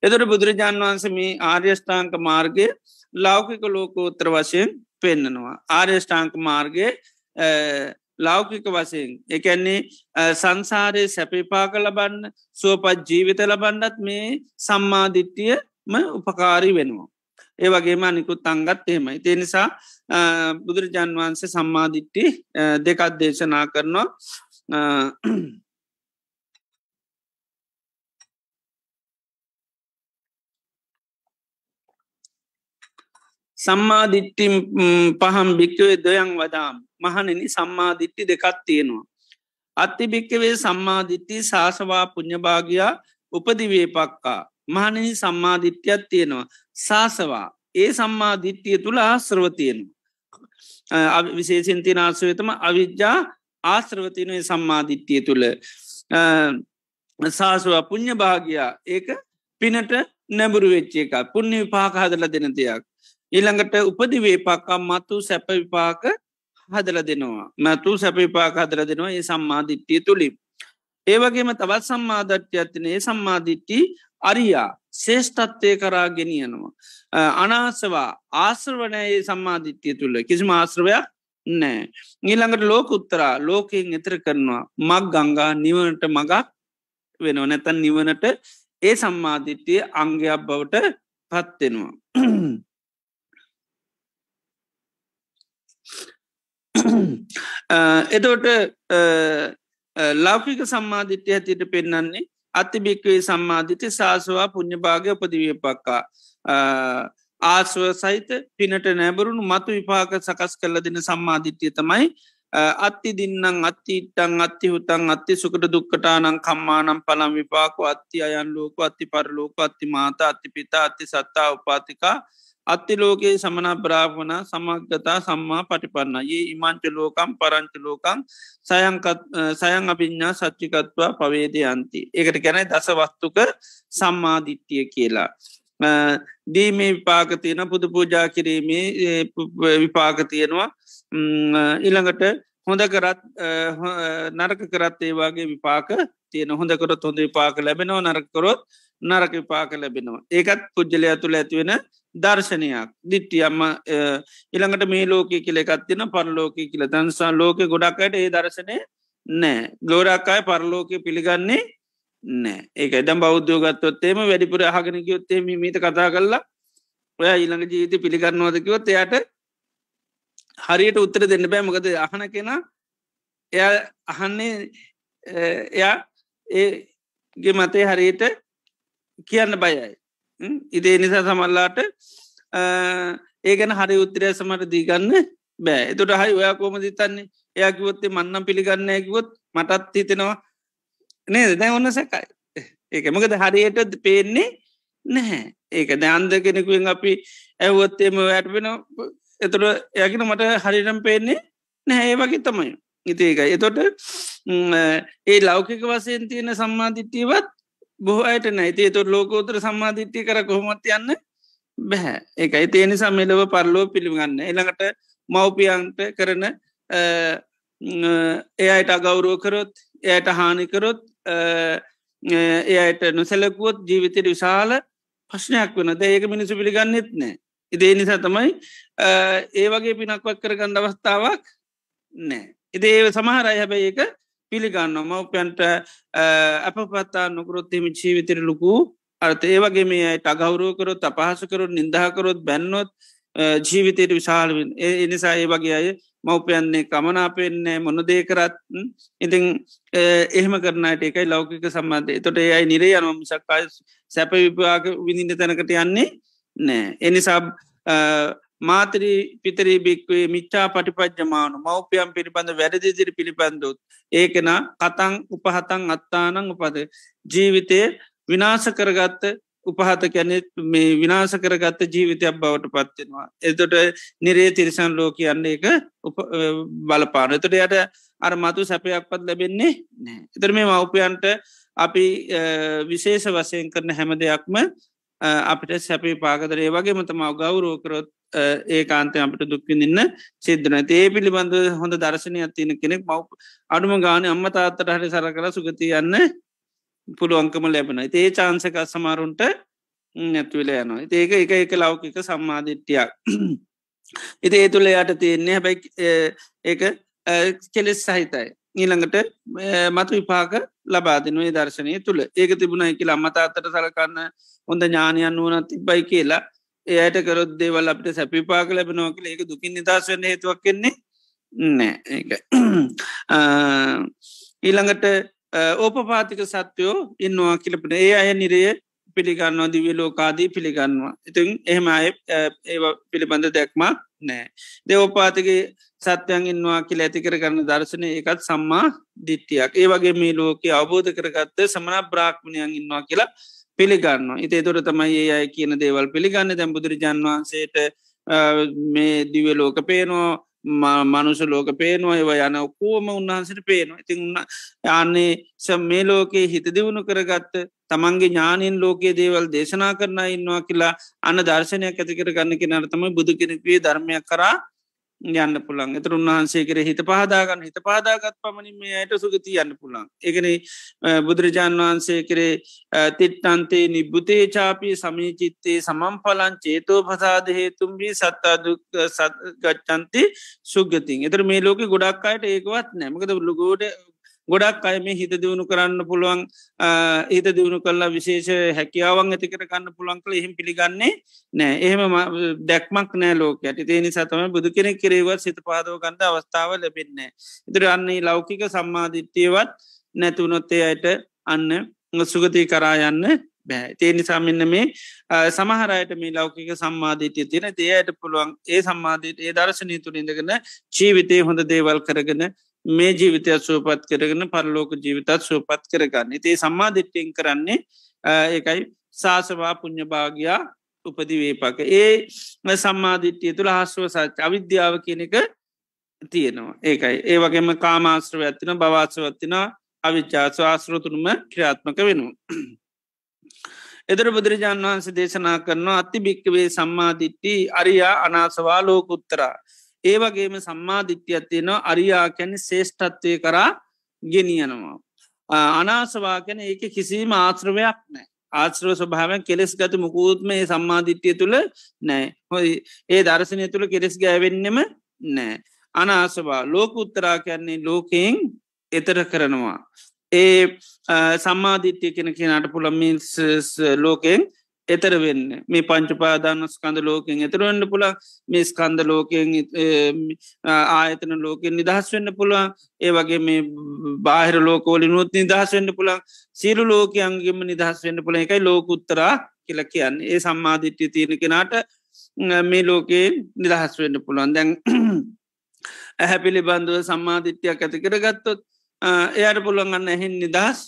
එදර බුදුරජාන් වහන්ස මේ ආර්යෂ්ඨාංක මාර්ගය ලෞකික ලෝකෝත්‍ර වශයෙන් පෙන්නනවා. ආර්යෂ්ඨාංක මාර්ගය ලෞකික වසයෙන් එකන්නේ සංසාරය සැපිපා කළ බන්න සුවපත් ජීවිත ලබන්නත් මේ සම්මාධිට්ටියම උපකාරී වෙනවා. ඒ වගේම අනිකුත් අංගත් එහෙමයි. තිය නිසා බුදුරජාන් වහන්සේ සම්මාධිට්ටි දෙකත් දේශනා කරනවා සම්මාධිට්ටි පහම් භික්කවේ දොයන් වදාම්. මහනෙනි සම්මාධිට්ටි දෙකත් තියෙනවා. අත්ති භික්කවේ සම්මාධිට්ටි ශාසවා පුුණ්්‍යභාගයා උපදිවේ පක්කා. මහනෙනි සම්මාධිට්්‍යයක් තියෙනවා. සාසවා ඒ සම්මාධිට්්‍යය තුළ ආශ්‍රවතියෙන විශේෂන්තින ආශ්‍රවතම අවිද්‍යා ආශ්‍රවතිනය සම්මාධිට්්‍යය තුළ සාසවා පුුණ්්‍ය භාගයා ඒක පිනට නැබුරු වෙච්චේ එක පුුණ්‍ය විපාක හදල දෙන දෙයක්. ඊළඟට උපදි වේපාකම් මතු සැප විපාක හදල දෙනවා මැතු සැප විපාක හදල දෙනවා ඒ සම්මාධිට්්‍යය තුළින් ඒවගේම තවත් සම්මාධට්්‍යයක්තින ඒ සම්මාධිට්ටි අරියා ශේෂ්ඨත්වය කරා ගෙනියනවා. අනාසවා ආශ්‍රවනයේ සම්මාධිත්‍යය තුළ කිසිම ආශ්‍රවයක් නෑ. ඊළඟට ලෝක උත්තරා ලෝකයෙන් එතර කරනවා මක් ගංගා නිවනට මගක් වෙනව නැතන් නිවනට ඒ සම්මාධිත්‍යය අංගයක් බවට පත්වෙනවා. එතෝට ලෞකික සම්මාධිත්‍ය ඇතිට පෙන්නන්නේ අතිභික්වේ සම්මාධිත ශාසවා පුුණ්්‍යභාගය උපදිවිය පක්කා ආස්ව සහිත පිනට නැබරුණු මතු විපාක සකස් කල්ල දෙන සම්මාධිත්‍යය තමයි අත්ති දින්නම් අත්තිටං අත්ති හුතන් අත්ති සුකට දුක්කටානං කම්මානම් පළම් විපාක අත්ති අයන් ලෝක අත්ති පරලෝක අත්ති මාත අත්ති පිතා අත්ති සත්තා උපාතිකා. අත්ති ලෝකයේ සමන බ්‍රාහ්වන සමගතා සම්මා පටිපන්න ඒ ඉමංච ලෝකම් පරංච ලෝකං සයන් අභිඤ්ඥා සච්චිකත්වා පවේදය අන්ති. ඒකට ගැනයි දස වස්තුක සම්මාධිට්ටිය කියලා. දීමේ විපාකතියන පුද පූජා කිරීමේ විපාක තියෙනවා ඉළඟට හොඳ කරත් නරක කරත් ඒවාගේ විපාක තියෙන හොඳකරොත් හොඳ විපාක ලැබෙනව නරකරොත් නරක විපාක ලැබෙනවා ඒකත් පුද්ජලය තුළ ඇතිවෙන දර්ශනයක්. දිට්ටි අම්ම ඉළඟට මේ ලෝක කියල එකත්තින පරලෝක කියල. තන්සා ලෝක ගොඩක්කට ඒ දර්ශනය නෑ ගෝඩක්කාය පරලෝක පිළිගන්නේ නෑ ඒක එදම් බෞද්ධෝගත්තොත්තේම වැඩිපුර අහගෙන කියොත්තේ මීත කතා කරලා ඔය ඊළඟ ජීවිත පිළිගන්නවාදකිවොත් එයට හරියට උත්තර දෙන්න බෑ. මොකද අහන කෙන එය අහන්නේ එයා ඒගේ මතේ හරියට කියන්න බයයි. ඉදේ නිසා සමල්ලාට ඒ ගැන හරි උත්තරය සමට දීගන්න බෑ. එතුට හයි ඔයා කෝම දිතන්නේ එයාකිවොත්තේ මන්නම් පිළිගන්න ඇකිවොත් මටත් හිතෙනවා නේද? දැ ඔන්න සැකයි. ඒක මකද හරියට පේන්නේ නැහැ. ඒක දැන්ද කෙනෙකුවෙන් අපි ඇව්වොත්තේම වැටවෙන එතුට යකින මට හරිරම් පේන්නේ නැහැ. ඒ වගේ තමයි. ඉතිේක එතොට ඒ ලෞකික වසයෙන් තියෙන සම්මාධිට්ටියවත් බොහ අයට නැති තුොට ලෝකෝතර සම්මාධිට්ටි කර කොහොමත් යන්න බැහැ. එකයි තිය නිසා මෙලව පරලෝ පිළිගන්න. එළඟට මව්පියන්ට කරන එයට අගෞරෝ කරොත් එයට හානිකරොත් එයට නොසැලකුවොත් ජීවිතයට විශාල ප්‍රශ්නයක් වන ඒක මිනිසු පිළිගන්නෙත් නෑ. ඉදේ නිසා තමයි ඒ වගේ පිනක්වක් කරගන්න අවස්ථාවක් නෑ. ඉදේ සමහරයි හැබැයි ඒක පිළිගන්න මවපයන්ට අප පත්තා නොකරොත්හෙම ජීවිතර ලොකු අර්ථ ඒවගේ මේ අයට අගෞරෝකරොත් අපහසකරොත් නිදහකරොත් බැන්නොත් ජීවිතයට විශාල එනිසා ඒ වගේ අය මවපයන්නේ කමනාපෙන්නේ මොනදේ කරත් ඉතිං එහෙම කරනට එකයි ලෞකික සම්බන්ධය. තොට ඒයි නිරේ යනම සක්කාය සැප විපාක විඳින්න තැනකට යන්නේ නෑ. එනිසා මාතරී පිතරී බික්වේ මිච්චා පටිපජ්ජමානු මවපියම් පිළිබඳ වැරදිදිරි පිළිබඳුත් ඒකෙන කතං උපහතං අත්තානං උපද ජීවිතය විනාශ කරගත්ත උපහත කැනෙ මේ විනාස කරගත්ත ජීවිතයක් බවට පත්වෙනවා. එතොට නිරේ තිරිසන් ලෝ කියන්නේ එක බලපාන. එතට යට අර මතු සැපයක් පත් ලැබෙන්නේ නෑ. එතර මේ මවපියන්ට අපි විශේෂ වසයෙන් කරන හැම දෙයක්ම අපිට සැපි පාකදරේ වගේ මතමාව ගෞරෝකරොත් ඒ කාන්තය අපට දුක්විඳන්න සිද්ධන ඒ පිළිබඳ හොඳ දර්ශනය අත්තියන කෙනෙක් මව් අඩුම ගාන අම්ම තාත්තට හරි සර කළ සුගති යන්න පුළුවන්කම ලැබෙන ඒ චාන්සක සමාරුන්ට නැත්වල යනවා. ඒක එක එක ලෞකික සම්මාධිට්ටියක් ඉති ඒ තුළ යට තියෙන්නේ හැබැයි ඒක කෙලෙස් සහිතයි. ඊළඟට මතු විපාක ලබාදිනුවේ දර්ශනය තුළ. ඒක තිබුණ එකල අම්මතාත්තට සලකන්න හොඳ ඥානයන් වුවනත් තිබ්බයි කියලා. එයට කරොත් දේවල් අපට සැපිපාක ලැබෙනවා කියල ඒක දුකින් නිදස් වන්න හේතුවක් කෙන්නේ නෑ ඒක. ඊළඟට ඕපපාතික සත්‍යයෝ ඉන්නවා කියලපට ඒ අය නිරේ පිළිගන්නවා දිවිය ලෝකාදී පිළිගන්නවා. ඉතින් එහෙම අය ඒ පිළිබඳ දැක්මක් නෑ දෙවපාතිගේ සත්‍යයන් ඉන්නවා කියල ඇතිකර කරන්න දර්ශනය එකත් සම්මා දිට්ටියක් ඒ වගේ මේ ලෝක අවබෝධ කරගත්ත සමන බ්‍රාක්්මණයන් ඉන්නවා කියලා පිළිගන්න ඉතේ තොර තමයි ඒ අය කියන දේවල් පිළිගන්න. දැම් බුදුරජාන් වහන්සේට මේ දිව ලෝක පේනවා මනුස ලෝක පේනවා ඒව යන ඔක්කෝම උන්වහන්සට පේනවා. ඉතින් උන්න යන්නේ සම් මේ ලෝකයේ හිත දියුණු කරගත්ත තමන්ගේ ඥානීන් ලෝකයේ දේවල් දේශනා කරන ඉන්නවා කියලා අන්න දර්ශනයක් ඇතිකර ගන්න කෙනට තමයි බුදු කෙනෙක්වේ ධර්මයක් කරා යන්න පුළන් එතර උන්වහන්සේ කර හිත පහදාගන්න හිත පාදාගත් පමණින් මේ අයට සුගති යන්න පුළන් එකන බුදුරජාණන් වහන්සේ කරේ තිට්ටන්තේ නිබ්බුතේ චාපී සමීචිත්තේ සමම් පලන් චේතෝ පසාද හේතුම්බී සත්තාදුක් ගච්චන්ති සුගතින් එතර මේ ලෝක ගොඩක් අයට ඒකවත් නෑමකද ලුගෝඩ ගොඩක් අය මේ හිත දියුණු කරන්න පුළුවන් හිත දියුණු කල්ලා විශේෂ හැකියාවන් ඇතිකර කන්න පුළන් කළ එහෙම පිළිගන්නේ නෑ. එහෙම දැක්මක් නෑ ලෝක ඇති තේනි සතම බුදු කෙනෙ කෙරේවත් සිත පාදව ගන්ධ අවස්ථාව ලැබෙන්නේ. ඉදිර අන්නේ ලෞකික සම්මාධිත්‍යයවත් නැතුනොත්තේ අයට අන්න සුගති කරා යන්න බෑ. තේ නිසා මෙන්න මේ සමහරයට මේ ලෞකික සම්මාධීතය තියෙන. දේයට පුළුවන් ඒ සම්මාධීත ඒ දර්ශනය තුළින්දගෙන ජීවිතය හොඳ දේවල් කරගෙන මේ ජීවිතයක් සුවපත් කරගෙන පරලෝක ජීවිතත් සුවපත් කරගන්න. ඉතිේ සම්මාධිට්ටෙන් කරන්නේ ඒකයි සාසවා පුුණ්්‍යභාගයා උපදිවේපක. ඒ සම්මාධිට්්‍යය තුළ හස්ව සච් අවිද්‍යාව කියන එක තියෙනවා. ඒකයි. ඒ වගේම කාමාශ්‍රව ඇතින භවාසවත්තින අවිච්චාස ආශ්‍රතුරුම ක්‍රියාත්මක වෙනවා. එදර බුදුරජාන් වහන්සේ දේශනා කරනවා අති භික්කවේ සම්මාධිට්ටි අරියා අනාසවා ලෝකුත්තරා. ඒ වගේම සම්මාධිත්‍යයක් තියෙනවා අරියා කැන ශේෂ්ඨත්වය කරා ගෙනියනවා. අනාසවා කැන ඒක කිසිීම ආශ්‍රවයක් නෑ ආශ්‍රව ස්වභාවෙන් කෙලෙස් ගත මුකූත්ම ඒ සම්මාධිත්‍යය තුළ නෑ හොයි ඒ දර්ශනය තුළ කෙරෙස් ගෑවෙන්නෙම නෑ. අනාසවා ලෝක උත්තරා කියන්නේ ලෝකයෙන් එතර කරනවා. ඒ සම්මාධිත්‍යය කෙන කියනට පුළමින්ස් ලෝකෙන් එතර වෙන්න. මේ පංචපාදාන ස්කන්ද ලෝකෙන් එතරවන්න පුළ මේ ස්කන්ද ලෝකෙන් ආයතන ලෝකෙන් නිදහස් වෙන්න පුළුවන්. ඒ වගේ මේ බාහිර ලෝකෝලි නොත් නිදහස් වෙන්න පුළන් සිරු ලෝකයන්ගේම නිදහස් වෙන්න පුළ එකයි ලෝකුත්තරා කියල කියන්න. ඒ සම්මාධිට්්‍ය තියෙන කෙනාට මේ ලෝකයෙන් නිදහස් වෙන්න පුළුවන්. දැන් ඇහැ පිළිබඳුව සම්මාධිට්‍යයක් ඇති කර ගත්තොත් එයට පුළුවන් ගන්න ඇහෙන් නිදහස්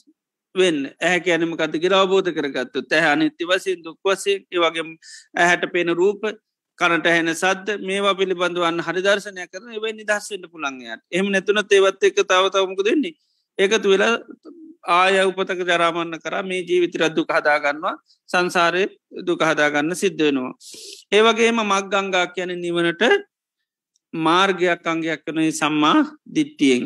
වෙන්න. ඇහැ කෑනම කතිකර අවබෝධ කරගත්තු ඇහ අනිත්‍ය වසින් දුක් වසේ වගේ ඇහැට පේන රූප කරට හැන සද මේවා පිළිබඳවන්න හරි දර්ශනය කරන එවයි නිදහස්සෙන්ට පුළන්ගේයට එහම නැතුන ඒවත් එක තවතවමක දෙන්නේ ඒකතු වෙලා ආය උපතක ජරාමන්න කර මේ ජීවිතරත් දුක හදාගන්නවා සංසාරය දුක හදාගන්න සිද්ධ වෙනවා. ඒවගේම මක් ගංගා කියන නිවනට මාර්ගයක් අංගයක් කනයි සම්මා දිට්ටියෙන්.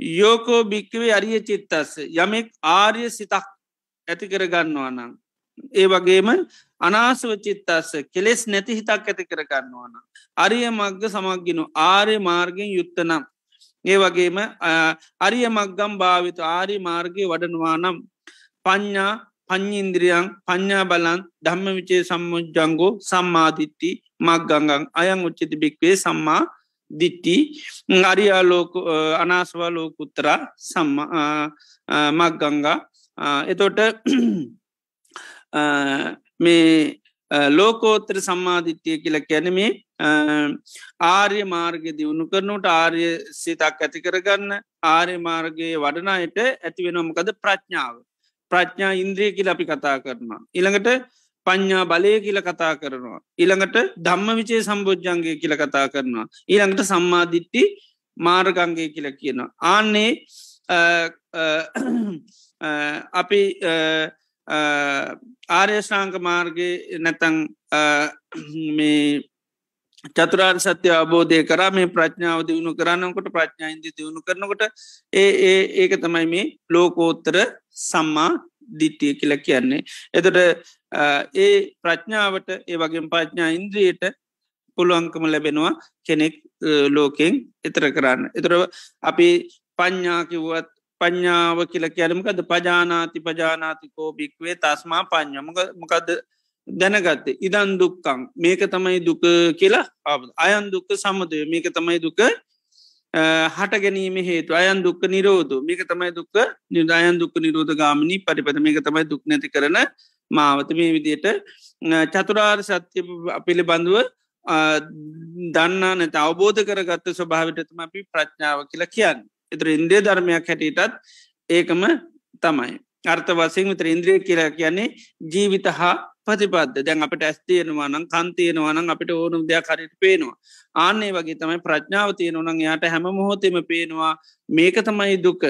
යෝකෝ භික්කවේ අරිය චිත්තස්ස යමෙක් ආර්ය සිතක් ඇති කර ගන්නවා නම්. ඒ වගේම අනාසව චිත්තස්ස කෙලෙස් නැති හිතක් ඇති කර ගන්නවාන. අරිය මග්ග සමක්ගෙන ආර්ය මාර්ගෙන් යුත්තනම්. ඒ වගේම අරිය මක්ගම් භාවිත ආරි මාර්ගය වඩනවා නම් පඤ්ඥා පං්ඥින්ද්‍රියන් පඤ්ඥා බලන් ධම්ම විචේ සම්මුජ්ජංගෝ සම්මාධිත්ති මක්ගංගං අයං උච්චති භික්වේ සම්මා දිට්ටි අරියාලෝක අනාස්වා ලෝකුත්තරා සම්ම මක් ගංගා එතොට මේ ලෝකෝත්තර සම්මාධිත්‍යය කියල කැනමේ ආර්ය මාර්ග දියුණු කරනුට ආර්ය සිතක් ඇති කරගන්න ආර්ය මාර්ගයේ වඩනායට ඇතිවෙනොමකද ප්‍රඥාව ප්‍රඥා ඉන්ද්‍රිය කියල අපි කතා කරනවා. ඉළඟට පඤ්ඥා බලය කියල කතා කරනවා. ඊළඟට ධම්ම විචේ සම්බෝජ්ජන්ගේ කියල කතා කරනවා. ඊළඟට සම්මාධිට්ටි මාර්ගංගේ කියල කියනවා. ආන්නේ අපි ආර්යශ්‍රාංක මාර්ගය නැතං මේ චතුරාර් සත්‍ය අබෝධය කර මේ ප්‍රඥාව දියුණු කරන්නකොට ප්‍රඥායින්ද දියුණු කරනකොට ඒ ඒ ඒක තමයි මේ ලෝකෝත්තර සම්මා දිට්ටිය කියල කියන්නේ. එතට ඒ ප්‍රඥාවට ඒ වගේ ප්‍රඥා ඉන්ද්‍රියට පුළුවන්කම ලැබෙනවා කෙනෙක් ලෝකෙන් එතර කරන්න. එතර අපි පඥ්ඥාකිවත් පඥ්ඥාව කියල කියලමකද පජානාති පජානාතිකෝ භික්වේ තස්මා පඥ්ඥමක මොකද දැනගත්ත? ඉදන් දුක්කං මේක තමයි දුක කියලා අයන් දුක්ක සම්මදය මේක තමයි දුක හට ගැනීම හේතු. අයන් දුක්ක නිරෝධ. මේක තමයි දුක්ක නිර්දායන් දුක්ක නිරෝධ ගාමනී පරිපත. මේක තමයි දුක් නැති කරන මාවත මේ විදියට චතුරාර් සත්‍ය පිළිබඳුව දන්නා නැත අවබෝධ කරගත්ත ස්වභාවිටතම අපි ප්‍රඥාව කියලා කියන්න. එතුර ඉන්දිය ධර්මයක් හැටියටත් ඒකම තමයි. අර්ථ වසයෙන් විතර ඉන්ද්‍රිය කියලා කියන්නේ ජීවිත හා පතිපද දැන් අපට ඇස්තියෙනවා නම් කන්තියෙනවා නම් අපිට ඕනුම් දෙයක් හරිට පේනවා. ආන්නේ වගේ තමයි ප්‍රඥාව තියෙනවනං යායට හැම මොහොතෙම පේනවා මේක තමයි දුක.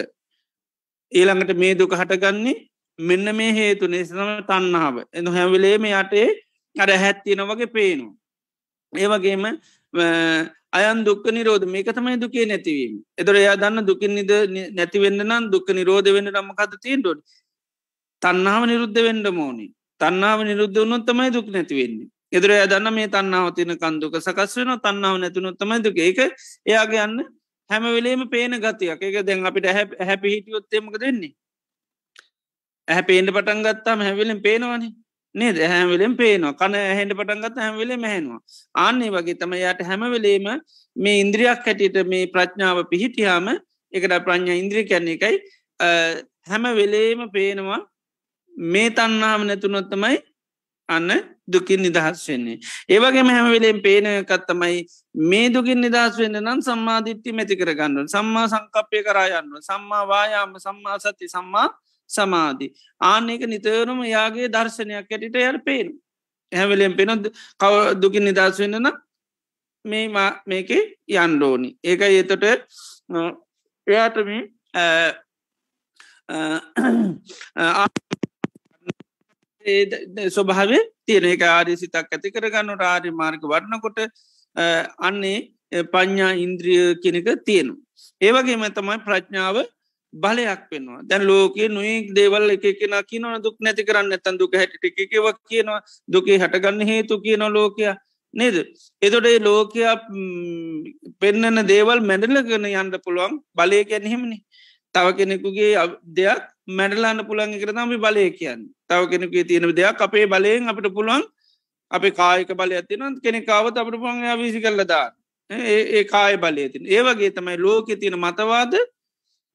ඊළඟට මේ දුක හටගන්නේ මෙන්න මේ හේතු නිසනම තන්නාව එඳ හැවිලේම යටේ අර හැත්තියෙන වගේ පේනවා. ඒවගේම අයන් දුක් නිරෝධ මේක තමයි දුකේ නැතිවීම. එදර එයා දන්න දුකින් නිද නැතිවෙන්න නම් දුක් නිරෝධ වෙන්න රම්මකත තිීන්ටොඩ තන්නාව නිරුද්ධ වෙන්ඩ මෝනි තන්නාව නිරුද්ධ වුණොත් තමයි දුක් නැතිවෙන්නේ එදර දන්න මේ තන්නාව තින කන්දුක සකස් වෙන තන්නාව නැතුනොත් තමයි දුක. ඒක එයාගේ යන්න හැම වෙලේම පේන ගතියක්. එක දැන් අපිට හැපි හිටියොත්තේමක දෙන්නේ ඇහැ පේන්ට පටන් ගත්තාම හැවිලෙන් පේනවානේ. නේද? හැමවෙලෙන් පේනවා. කන හැට පටන්ගත් හැමවෙලේ මැහෙනවා ආන්නේ වගේ තම යට හැමවෙලේම මේ ඉන්ද්‍රියක් හැටියට මේ ප්‍රඥාව පිහිටියාම එකට ප්‍රඥා ඉන්ද්‍රිය කැන්නේ එකයි. හැම වෙලේම පේනවා මේ තන්නාම නැතුනොත්තමයි අන්න දුකින් නිදහස් වෙන්නේ. ඒවගේ හැම වෙලෙන් පේනකත්තමයි මේ දුකින් නිදහස් වෙන්න නම් සම්මාධිට්ටි මැති කරගන්න සම්මා සංකප්පය කරායන්න සම්මා වායාම සම්මා සති සම්මා සමාධී. ආනෙක නිතරම යාගේ දර්ශනයක් ඇටිට යට පේනු. හැවලෙන් පෙනොද කව දුකින් නිදස් වෙන්නන මේ මේක යන්ඩෝනි. ඒක ඒතොට එයාටම ස්වභාවේ තියෙන එක ආරි සිතක් ඇති කරගන්නට ආරි මාර්ග වඩනකොට අන්නේ පඥ්ඥා ඉන්ද්‍රිය කෙනෙක තියෙනු. ඒවගේම තමයි ප්‍රඥාව බලයක් වෙනවා. දැන් ලෝකයේ නොයෙක් දේවල් එක කෙන කියනවන දුක් නැති කරන්න ඇතන් දුක හැට එකවක් කියනවා දුකේ හටගන්න හේතු කියන ලෝකයා. නේද? එතොටේ ලෝකයා පෙන්නන දේවල් මැඩලගෙන යන්න පුළුවන් බලය ගැනහෙමනි තව කෙනෙකුගේ දෙයක් මැඩලාන්න පුළන් එකට තම බලය කියන්න. තව කෙනෙකුේ තියෙන දෙයක් අපේ බලයෙන් අපිට පුළුවන් අප කායක බල ඇතින කෙනෙකාවත් අපට පුළන් විසි කරලදා ඒ කාය බලය තින් ඒවගේ තමයි ලෝක තියෙන මතවාද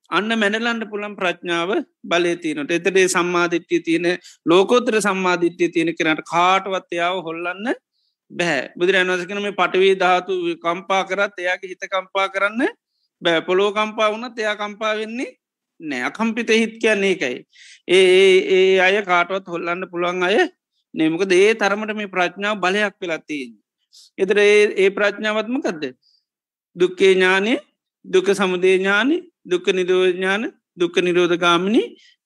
අන්න මැනලන්ට පුළන් ප්‍රඥාව බලය තියනට. එතරේ සම්මාධිට්්‍යය තියෙන ලෝකෝතර සම්මාධිට්්‍යය තියෙන කෙනට කාටවත්යාව හොල්ලන්න බැහැ බුදුරන් වසකන මේ පටවී ධාතු කම්පා කරත් එයාගේ හිත කම්පා කරන්න බෑ. පොලෝ කම්පා වුණත් එයා කම්පා වෙන්නේ නෑ. අකම්පිත හිත් කියන්නේ එකයි ඒ ඒ අය කාටවත් හොල්ලන්න පුළුවන් අය නෙමක දේ තරමට මේ ප්‍රඥාව බලයක් වෙලත්තියෙන් එතර ඒ ප්‍රඥාවත්මකක්ද දුක්කේ ඥානය දුක සමුදේ ඥානි දුක්ක නිරෝඥාන දුක්ක නිරෝධගාමිණි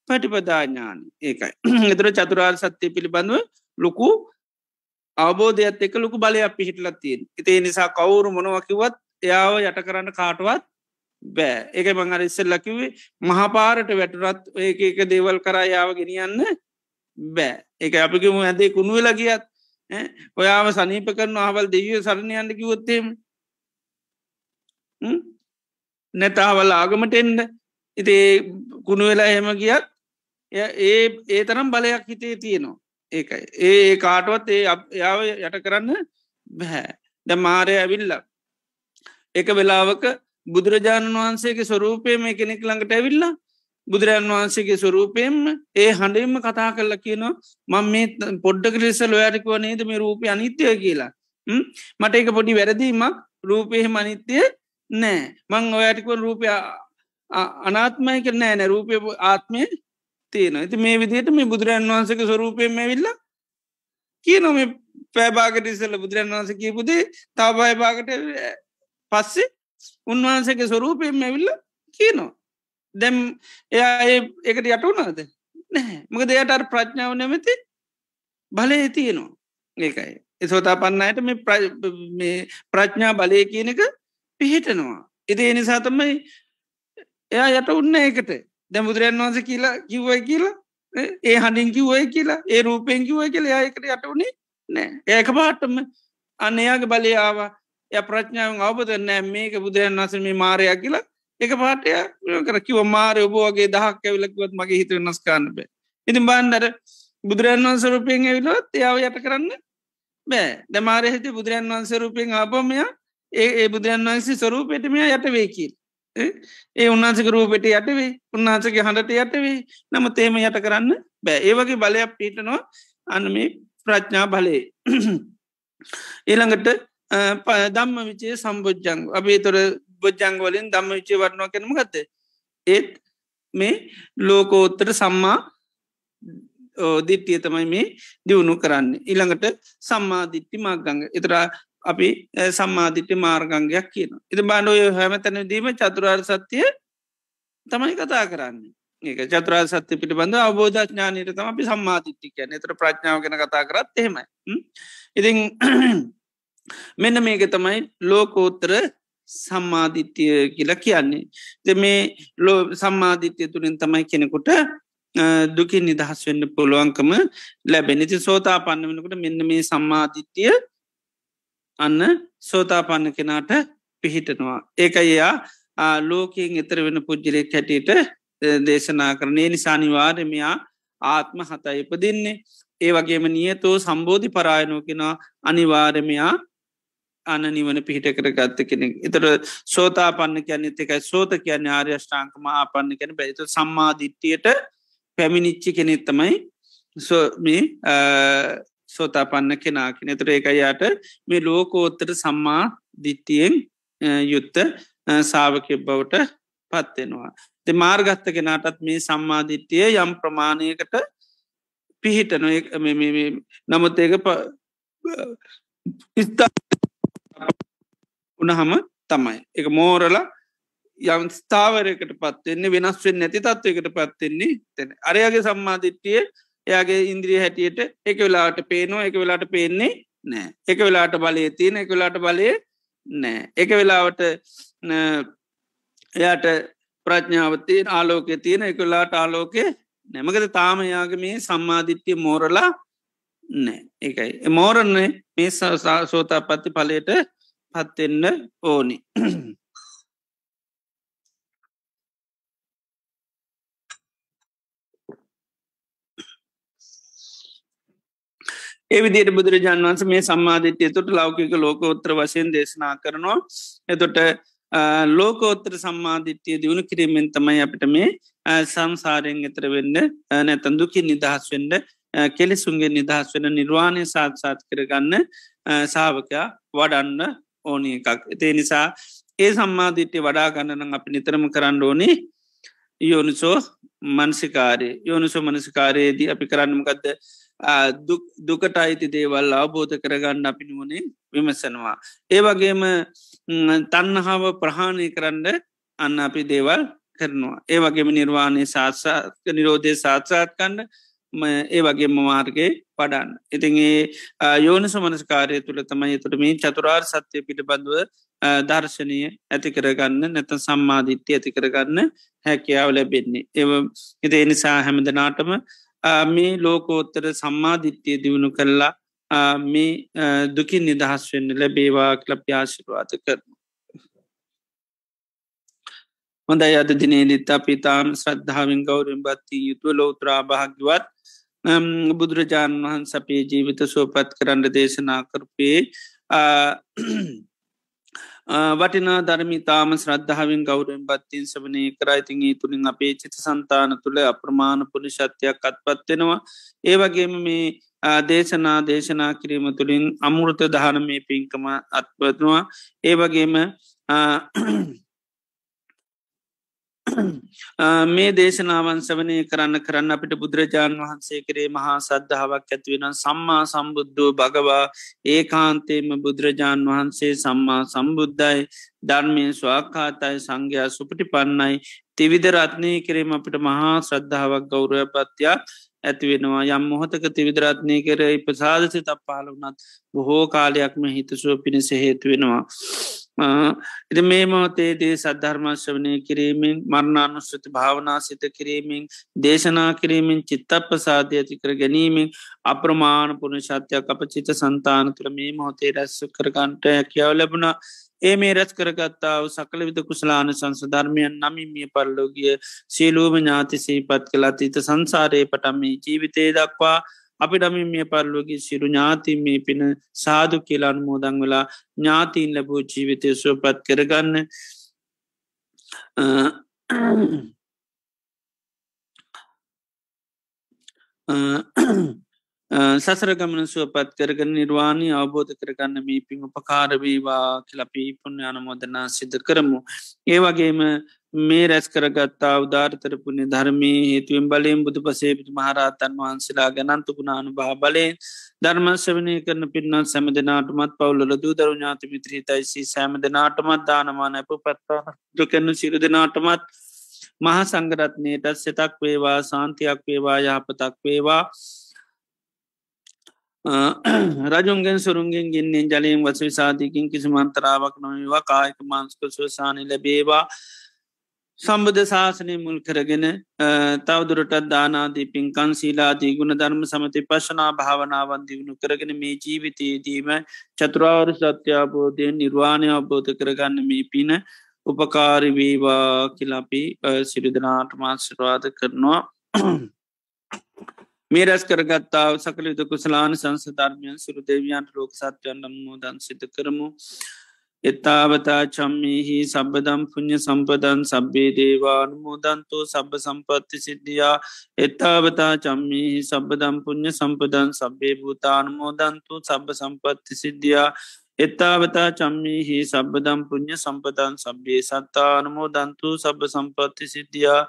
පටිපදාඥාන. ඒකයි. එතර චතුරාර් සත්‍යය පිළිබඳව ලොකු අවබෝධයත් එක ලොකු බලයක් පිහිටලත් තියෙන් ඉතිේ නිසා කවුරු මොනවකිවත් එයාව යට කරන්න කාටවත් බෑ. ඒක මංහර ඉස්සල්ලකිවේ මහපාරට වැටුරත් ඒක එක දේවල් කරා යාව ගෙනියන්න බෑ. එක අපිකම ඇදේ කුණු වෙලා ගියත් ඔයාම සනීප කරන ආවල් දෙවිය සරණයන්ට කිවොත්තේම නැතාවල් ආගමට එන්ඩ ඉතේ කුණු වෙලා හෙම ගියත් ඒ ඒ තරම් බලයක් හිතේ තියෙනවා. ඒකයි. ඒ කාටුවත් ඒ යාව යට කරන්න බැහැ ද මාරය ඇවිල්ල එක වෙලාවක බුදුරජාණන් වහන්සේගේ ස්වරූපය මේ කෙනෙක් ළඟට ඇවිල්ලා බුදුරජන් වහන්සේගේ ස්වරූපයෙන්ම ඒ හඬෙන්ම කතා කරලා කියනවා මං මේ පොඩ්ඩ ක්‍රේසල් ඔයාටිකව නේද මේ රූපය අනිත්‍යය කියලා? මට එක පොඩි වැරදීමක්. රූපය මනිත්‍යය නෑ. මං ඔයාටිකුව රූපය අනාත්මය කර නෑ නෑ. රූපය ආත්මය තියෙන ඇති මේ විදියට මේ බුදුරන් වහන්සක ස්වරූපයෙන් ඇවිල්ල කිය නොම පෑබාගට ඉසල බුදුරන් වහන්ස කියපුදේ තාබයි භාගට පස්සේ උන්වහන්සක ස්වරූපයෙන් ඇවිල්ල කියනවා. දැම් එයා ඒකට යටුනාද නැහැ. මක දෙයට අර ප්‍රඥාව නැමති බලය තියෙනවා. ඒකයි. එසෝතා පන්නයට මේ ප්‍රඥා බලය කියන එක පිහිටනවා. එති එනිසා තමයි එයා යට උන්න ඒකට. දැ බුදුරන් වහන්ස කියලා කිව්වයි කියලා ඒ හඬින් කිව්වයි කියලා ඒ රූපයෙන් කිව්වයි කියලා ඒකට යට වුණේ නෑ. ඒක පාටම අන්න එයාගේ බලයාවා ය ප්‍රඥාවන් අවබද නෑ මේක බුදුරන් වස මේ මාරයක් කියලා. එක පාටය කර කිව මාරය ඔබෝගේ දහක් ඇවිලක්වත් මගේ හිත වෙනස්කාන්න බෑ. ඉතින් බන්ඩර බුදුරන් වන්සරූපයෙන් ඇවිලොත් එයාව යට කරන්න බෑ. දැමාරය හිත බුදුරන් වන්සරූපයෙන් ආපමය ඒ ඒ බුදුරන් වන්සේ ස්වරූපයටමය යට වේකිල් ඒ උන්නාසක රූපෙට යටවේ උන්නාසගේ හඬට යටවේ නම තේම යට කරන්න බෑ. ඒවගේ බලයක් පීටනවා අන්න මේ ප්‍රඥා බලය. ඊළඟට දම්ම විචේ සම්බෝජ්ජංග. අපේ තොර බොජ්ජංගවලින් දම්ම විචේ වටනවා කෙනම ගත ඒත් මේ ලෝකෝත්තර සම්මා දිට්ටිය තමයි මේ දියුණු කරන්න. ඉළඟට සම්මාධිට්ටි මක්ගංග එතරා අපි සම්මාධිට්ටි මාර්ගංගයක් කියන එති බාඩෝය හැමතැන දීම චතුරාර් සත්‍යය තමයි කතා කරන්න. ඒක චතුරා සත්‍ය පිළිබඳ අවබෝධඥානයට තම අපි සම්මාධිට්ටි කියන එතර ප්‍රඥාව ගැන කතා කරත් එහෙමයි. ඉතිං මෙන්න මේක තමයි ලෝකෝත්තර සම්මාධිත්‍යය කියලා කියන්නේ. දෙ මේ ලෝ සම්මාධිත්‍යය තුළින් තමයි කෙනෙකුට දුකින් නිදහස් වෙන්න පුළුවන්කම ලැබෙනති සෝතා පන්න වෙනකට මෙන්න මේ සම්මාධිත්‍යය අන්න සෝතා පන්න කෙනාට පිහිටනවා. ඒක එයා ලෝකයෙන් එතර වෙන පුද්ජලෙක් හැටියට දේශනා කරනේ. නිසානිවාර්යමයා ආත්ම හතයි ඉපදින්නේ ඒ වගේම නියතෝ සම්බෝධි පරායනෝ කෙනා අනිවාර්යමයා අන නිවන පිහිට කර ගත්ත කෙනෙක්. එතර සෝතා පන්න කියන්න එකයි. සෝත කියන්න ආර්යෂ්ඨාංකම ආපන්න කැන බැත සම්මාධිට්ටියට පැමිණිච්චි කෙනෙත් තමයි මේ සෝතා පන්න කෙනාකි නතර ඒකයියාට මේ ලෝකෝත්තර සම්මා දිට්ටියෙන් යුත්ත සාාවකෙ බවට පත්වෙනවා. දෙ මාර්ගත්ත කෙනාටත් මේ සම්මාධිට්ටිය යම් ප්‍රමාණයකට පිහිටන නමුත් ඒක ස්ථා උනහම තමයි. එක මෝරලා යම් ස්ථාවරයකට පත්වෙන්නේ වෙනස්වෙන් නැති තත්වයකට පත්වෙන්නේ තැන. අරයාගේ සම්මාධිට්ටිය එයාගේ ඉන්ද්‍රිය හැටියට එක වෙලාට පේනවා එක වෙලාට පේන්නේ නෑ එක වෙලාට බලය තියෙන එක වෙලාට බලය නෑ එක වෙලාවට එයාට ප්‍රඥාවතයෙන් ආලෝකය තියෙන එකලාට ආලෝකය නැමකද තාමයාගේ මේ සම්මාධිට්්‍යය මෝරලා නෑ එකයි මෝරන්නේ මේ සෝතා පත්ති පලට පත්වෙන්න ඕනි. ඒ විදියට බුදුරජාන් වන්ස මේ සම්මාධිත්‍යය තුට ලෞකික ලෝකෝත්‍ර වශයෙන් දේශනා කරනවා. එතොට ලෝකෝත්තර සම්මාධිත්‍යය දියුණු කිරීමෙන් තමයි අපිට මේ සංසාරයෙන් එතර වෙන්න නැතන් දුකින් නිදහස් වෙන්ඩ කෙලෙසුන්ගේ නිදහස් වෙන නිර්වාණය සාත්සාත් කරගන්න සාාවකයා වඩන්න ඕනි එකක්. එතේ නිසා ඒ සම්මාධිට්‍ය වඩා ගන්නන අපි නිතරම කරන්න ඕනේ යෝනිසෝ මන්සිකාරය. යෝනිසෝ මනසිකාරයේදී අපි කරන්නමකක්ද දුකට අයිති දේවල් අවබෝධ කරගන්න අපි නුවනේ විමසනවා. ඒ වගේම තන්නහාව ප්‍රහාණය කරන්න අන්න අපි දේවල් කරනවා. ඒ වගේම නිර්වාණය සාත්සාක නිරෝධය සාත්සාත් කණ්ඩ ඒ වගේ මාර්ගය පඩන්න. ඉතින් ඒ යෝන සමනස්කාරය තුළ තමයි තුළ මේ චතුරාර් සත්‍යය පිට බඳුව දර්ශනය ඇති කරගන්න නැත සම්මාධිත්‍ය ඇති කරගන්න හැකියාව ලැබෙන්නේ. ඒ එති එනිසා හැමදනාටම මේ ලෝකෝත්තර සම්මාධිත්‍යය දියුණු කරලා මේ දුකින් නිදහස් වෙන්න ලැබේවා කලප්‍යාශිරවාත කරනු. හොඳයි අද දිනේදිත් අපිතාම ශ්‍රද්ධාවෙන් ගෞරෙන් බත්ති යුතුව ලෝත්‍රා භාග්‍යවත් බුදුරජාණන් වහන් සපේ ජීවිත සුවපත් කරන්න දේශනා කරපේ වටිනා ධර්මිතාම ශ්‍රද්ධාවෙන් ගෞරෙන් බත්තින් සවනය කරයිතිගේ තුළින් අපේ චිත සන්තාන තුළ අප්‍රමාණ පුලිශත්‍යයක් අත්පත්වෙනවා ඒ වගේම මේ දේශනා දේශනා කිරීම තුළින් අමුෘත දහනමේ පින්කම අත්පත්නවා ඒ වගේම මේ දේශනාවන් සවනය කරන්න කරන්න අපිට බුදුරජාණන් වහන්සේ කරේ මහා සද්ධාවක් ඇතිවෙන සම්මා සම්බුද්ධෝ භගවා ඒකාන්තේම බුදුරජාණන් වහන්සේ සම්මා සම්බුද්ධයි. ධර්මය ස්වාකාතයි සංඝයා සුපටි පන්නයි තිවිධ රත්නය කිරීම අපිට මහා ශ්‍රද්ධාවක් ගෞරය පත්තියක් ඇතිවෙනවා යම් මොහොතක තිවිදරත්නය කර ඉපසාදසි තක් පහල වනත් බොහෝ කාලයක්ම හිතසුව පිණිස හේතුවෙනවා. එද මේ මොහොතේදී සද්ධර්මශ්‍යවනය කිරීමෙන් මරණානුස්්‍රති භාවනා සිත කිරීමෙන් දේශනා කිරීමෙන් චිත්තප ප්‍රසාධය ඇති කර ගැනීමෙන් අප්‍රමාණ පුුණ ශත්‍යයක් අප චිත සන්තාන තුළ මේ මොහොතේ රැස්ස කරගන්ට හැකියාව ලැබුණා. ඒ මේ රැස් කරගත්තාව සකල විද කුසලාන සංස ධර්මයන් නමිමිය පරලෝගිය සීලූම ඥාති සීපත් කලා තිත සංසාරයේ පටම්මේ ජීවිතය දක්වා අපි ඩමින් මේ පරලෝගේ සිරු ඥාතින් මේ පින සාදු කියලාන් මෝදං වෙලා ඥාතීන් ලැබූ ජීවිතය සුවපත් කරගන්න. සසර ගමන සුවපත් කරගන නිර්වාණී අවබෝධ කරගන්න මේ පින් උපකාරවීවා කියලපී පුුණ්‍ය අනමෝදනා සිද්ධ කරමු. ඒවගේම මේ රැස් කරගත්තා උදාර්තරපුුණේ ධර්මී හේතුවෙන් බලයෙන් බුදු පසේපිට මහරහතන් වහන්සේලා ගැනන්තු ගුණානු භා බලයෙන් ධර්මශවනය කරන පින්නත් සැම දෙනාටමත් පවුල දූ දරු ඥාති මිත්‍රීතයිසි සෑම දෙනාටමත් දානමාන ඇප පත්තාන දුකන්න සිරු දෙනාටමත් මහා සංගරත්නයටත් සෙතක් වේවා සාන්තියක් වේවා යහපතක් වේවා රජුන්ගෙන් සුරුන්ගෙන් ගින්නේ ජලයෙන් වස විසාධයකින් කිසි මන්තරාවක් නොවවා. කායක මාංස්ක සුවසානය ලැබේවා. සම්බධ ශාසනය මුල් කරගෙන තවදුරටත් දානාදී පින්කන් සීලාදී ගුණ ධර්ම සමති පශනා භාවනාවන් දියුණු කරගෙන මේ ජීවිතයේදීම චතුරාවරු සත්‍යාබෝධයෙන් නිර්වාණය අවබෝධ කරගන්න මේ පින උපකාරිවීවා කිලාපි සිරිදනාට මාශරවාද කරනවා. මේ රැස් කරගත්තාව සකල යුතු කුසලාන සංසධර්මයන් සුරු දෙවියන්ට ලෝක සත්‍යයන් නම්මෝදන් සිත කරමු. එත්තාවතා චම්මිහි සබදම් පුුණ්්‍ය සම්පදන් සබ්බේ දේවානුමෝදන්තු සබ සම්පත්ති සිද්ධියා එත්තාවතා චම්මිහි සබදම් පුුණ්්‍ය සම්පදන් සබ්බේ භූතානුමෝදන්තු සබ සම්පත්ති සිද්ධියා එත්තාවතා චම්මිහි සබදම් පුුණ්්‍ය සම්පදන් සබ්බේ සත්තානුමෝදන්තු සබ සම්පත්ති සිද්ධියා.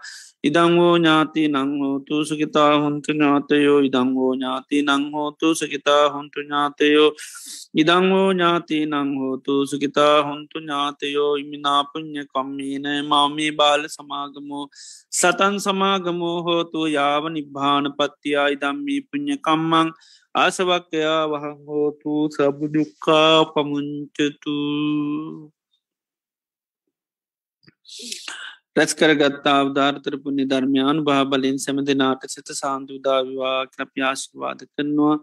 ඉදංවෝ ඥාති නංහෝතු සුකිතා හොන්තු ඥාතයෝ. ඉදංවෝ ඥාති නංහෝතු සකිතා හොන්තු ඥාතයෝ. ඉදංවෝ ඥාති නංහෝතු සුකිතා හොන්තු ඥාතයෝ. ඉමිනාපුං්ඥ කම්මීන මමී බාල සමාගමෝ. සතන් සමාගමෝ හෝතු යාව නිබ්භාන පත්තියා. ඉදම්මී පුං්ඥ කම්මං ආසවක්කයා වහං හෝතු සබදුක්කා පමුංචතු. රැස් කරගත්තා අවධාර්තරපු නිධර්මයානු භාබලින් සැම දෙනාට සිත සාන්දුදාවිවා ක්‍රප්‍යාශිවාද කරනවා.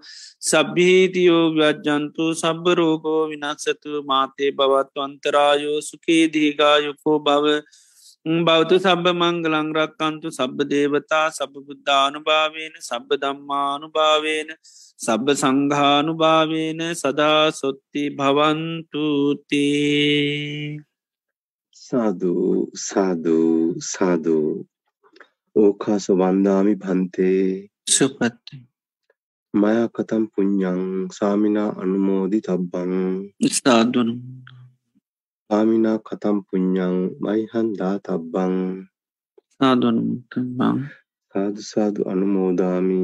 සබ්භීතියෝ ව්‍යජ්ජන්තු සබ්බ රෝගෝ විනස්සතු මාතේ බවත්තු අන්තරායෝ සුකේ දීගායුකෝ බව බෞතු සබ මංගලංරක්කන්තු සබ්බ දේවතා සබ බුද්ධානුභාවේන සබ්බ දම්මානුභාවේන සබ්බ සංඝානුභාවේන සදා සොත්ති භවන්තුතිී සාධූ සාධූ සාධූ ඕකාස වන්දාමි භන්තේ. සුපත් මයා කතම් පුඤ්ඥං සාමිනා අනුමෝදි තබ්බං ස්ථාදවන සාමිනා කතම් පුඤ්ඥං මයිහන්දා තබ්බං සාධවනබං සාධසාධු අනුමෝදාමි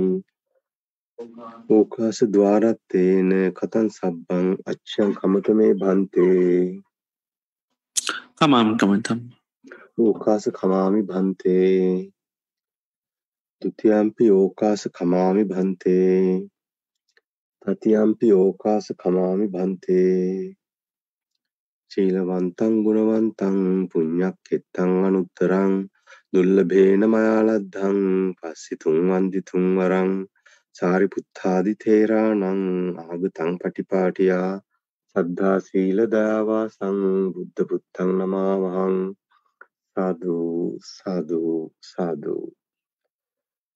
ඕකාස දවාරත්තේන කතන් සබ්බං අච්චන් කමතමේ භන්තේ කමාමිකමතම් ඕකාස කමාමි භන්තේ තුතියම්පි ඕකාස කමාමි භන්තේ තතියම්පි ඕකාස කමාමි භන්තේ ශීලවන්තං ගුණවන්තං පුඤ්ඤක් කෙත්තං අනුත්තරං දුල්ලභේන මයාලද්ධං පස්සිතුං වන්දිතුං වරං සාරිපුත්තාදි තේරාණං ආගතං පටිපාටියා සද්ධා සීල දයාවා සං බුද්ධ පුත්තං නමාවහං සාදු සාදු සාදු.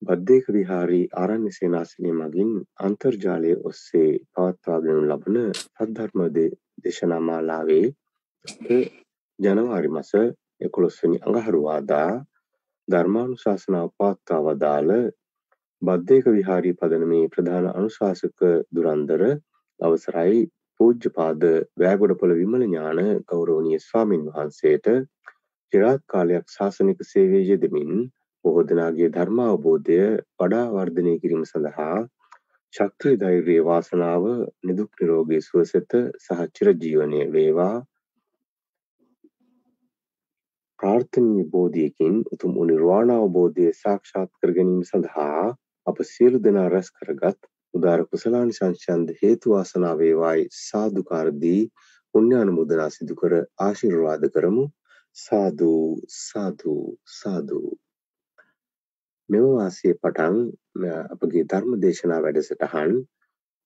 බද්ධයක විහාරී ආරණ්‍ය සේනාසනය මගින් අන්තර්ජාලය ඔස්සේ පවත්වාගෙන ලබන සද්ධර්ම දේශනා මාලාවේ ජනවාරි මස එකොළොස්වනි අඟහරුවාදා ධර්මානුශාසනාව පවත්වා වදාළ බද්ධයක විහාරී පදනමේ ප්‍රධාන අනුශාසක දුරන්දර අවසරයි පූජ්‍යපාද වෑගොඩපොළ විමල ඥාන ගෞරවනීය ස්වාමින් වහන්සේට චිරාත් කාලයක් ශාසනික සේවයේ යෙදමින් බොහෝ දෙනාගේ ධර්ම අවබෝධය වඩා වර්ධනය කිරීම සඳහා ශක්තිය ධෛර්යය වාසනාව නිදුක් නිරෝගී සුවසෙත සහ චිරජීවනය වේවා. ප්‍රාර්ථනීය බෝධියකින් උතුම් නිර්වාණ අවබෝධය සාක්ෂාත් කර ගැනීම සඳහා අප සියලු දෙනා රැස් කරගත් උදාර කුසලානිසංසයන්ද හේතු වාසනා වේවායි සාදුකාර දී පුණ්‍යානුමෝදනා සිදු කර ආශිර්වාද කරමු. සාදු සාදු සාදු. මෙම වාසිය පටන් අපගේ ධර්ම දේශනා වැඩසටහන්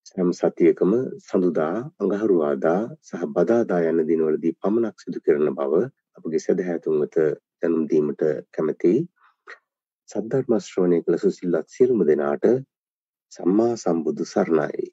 සෑම සතියකම සඳුදා අඟහරුවාදා සහ බදාදා යන දිනවලදී පමණක් සිදු කරන බව අපගේ සදහැතුන් වෙත දැනුම් දීමට කැමැතියි. සද්ධර්ම ශ්‍රවණය කළ සුසිල්ලත් සියලුම දෙනාට සම්මා සම්බුදු සරණයි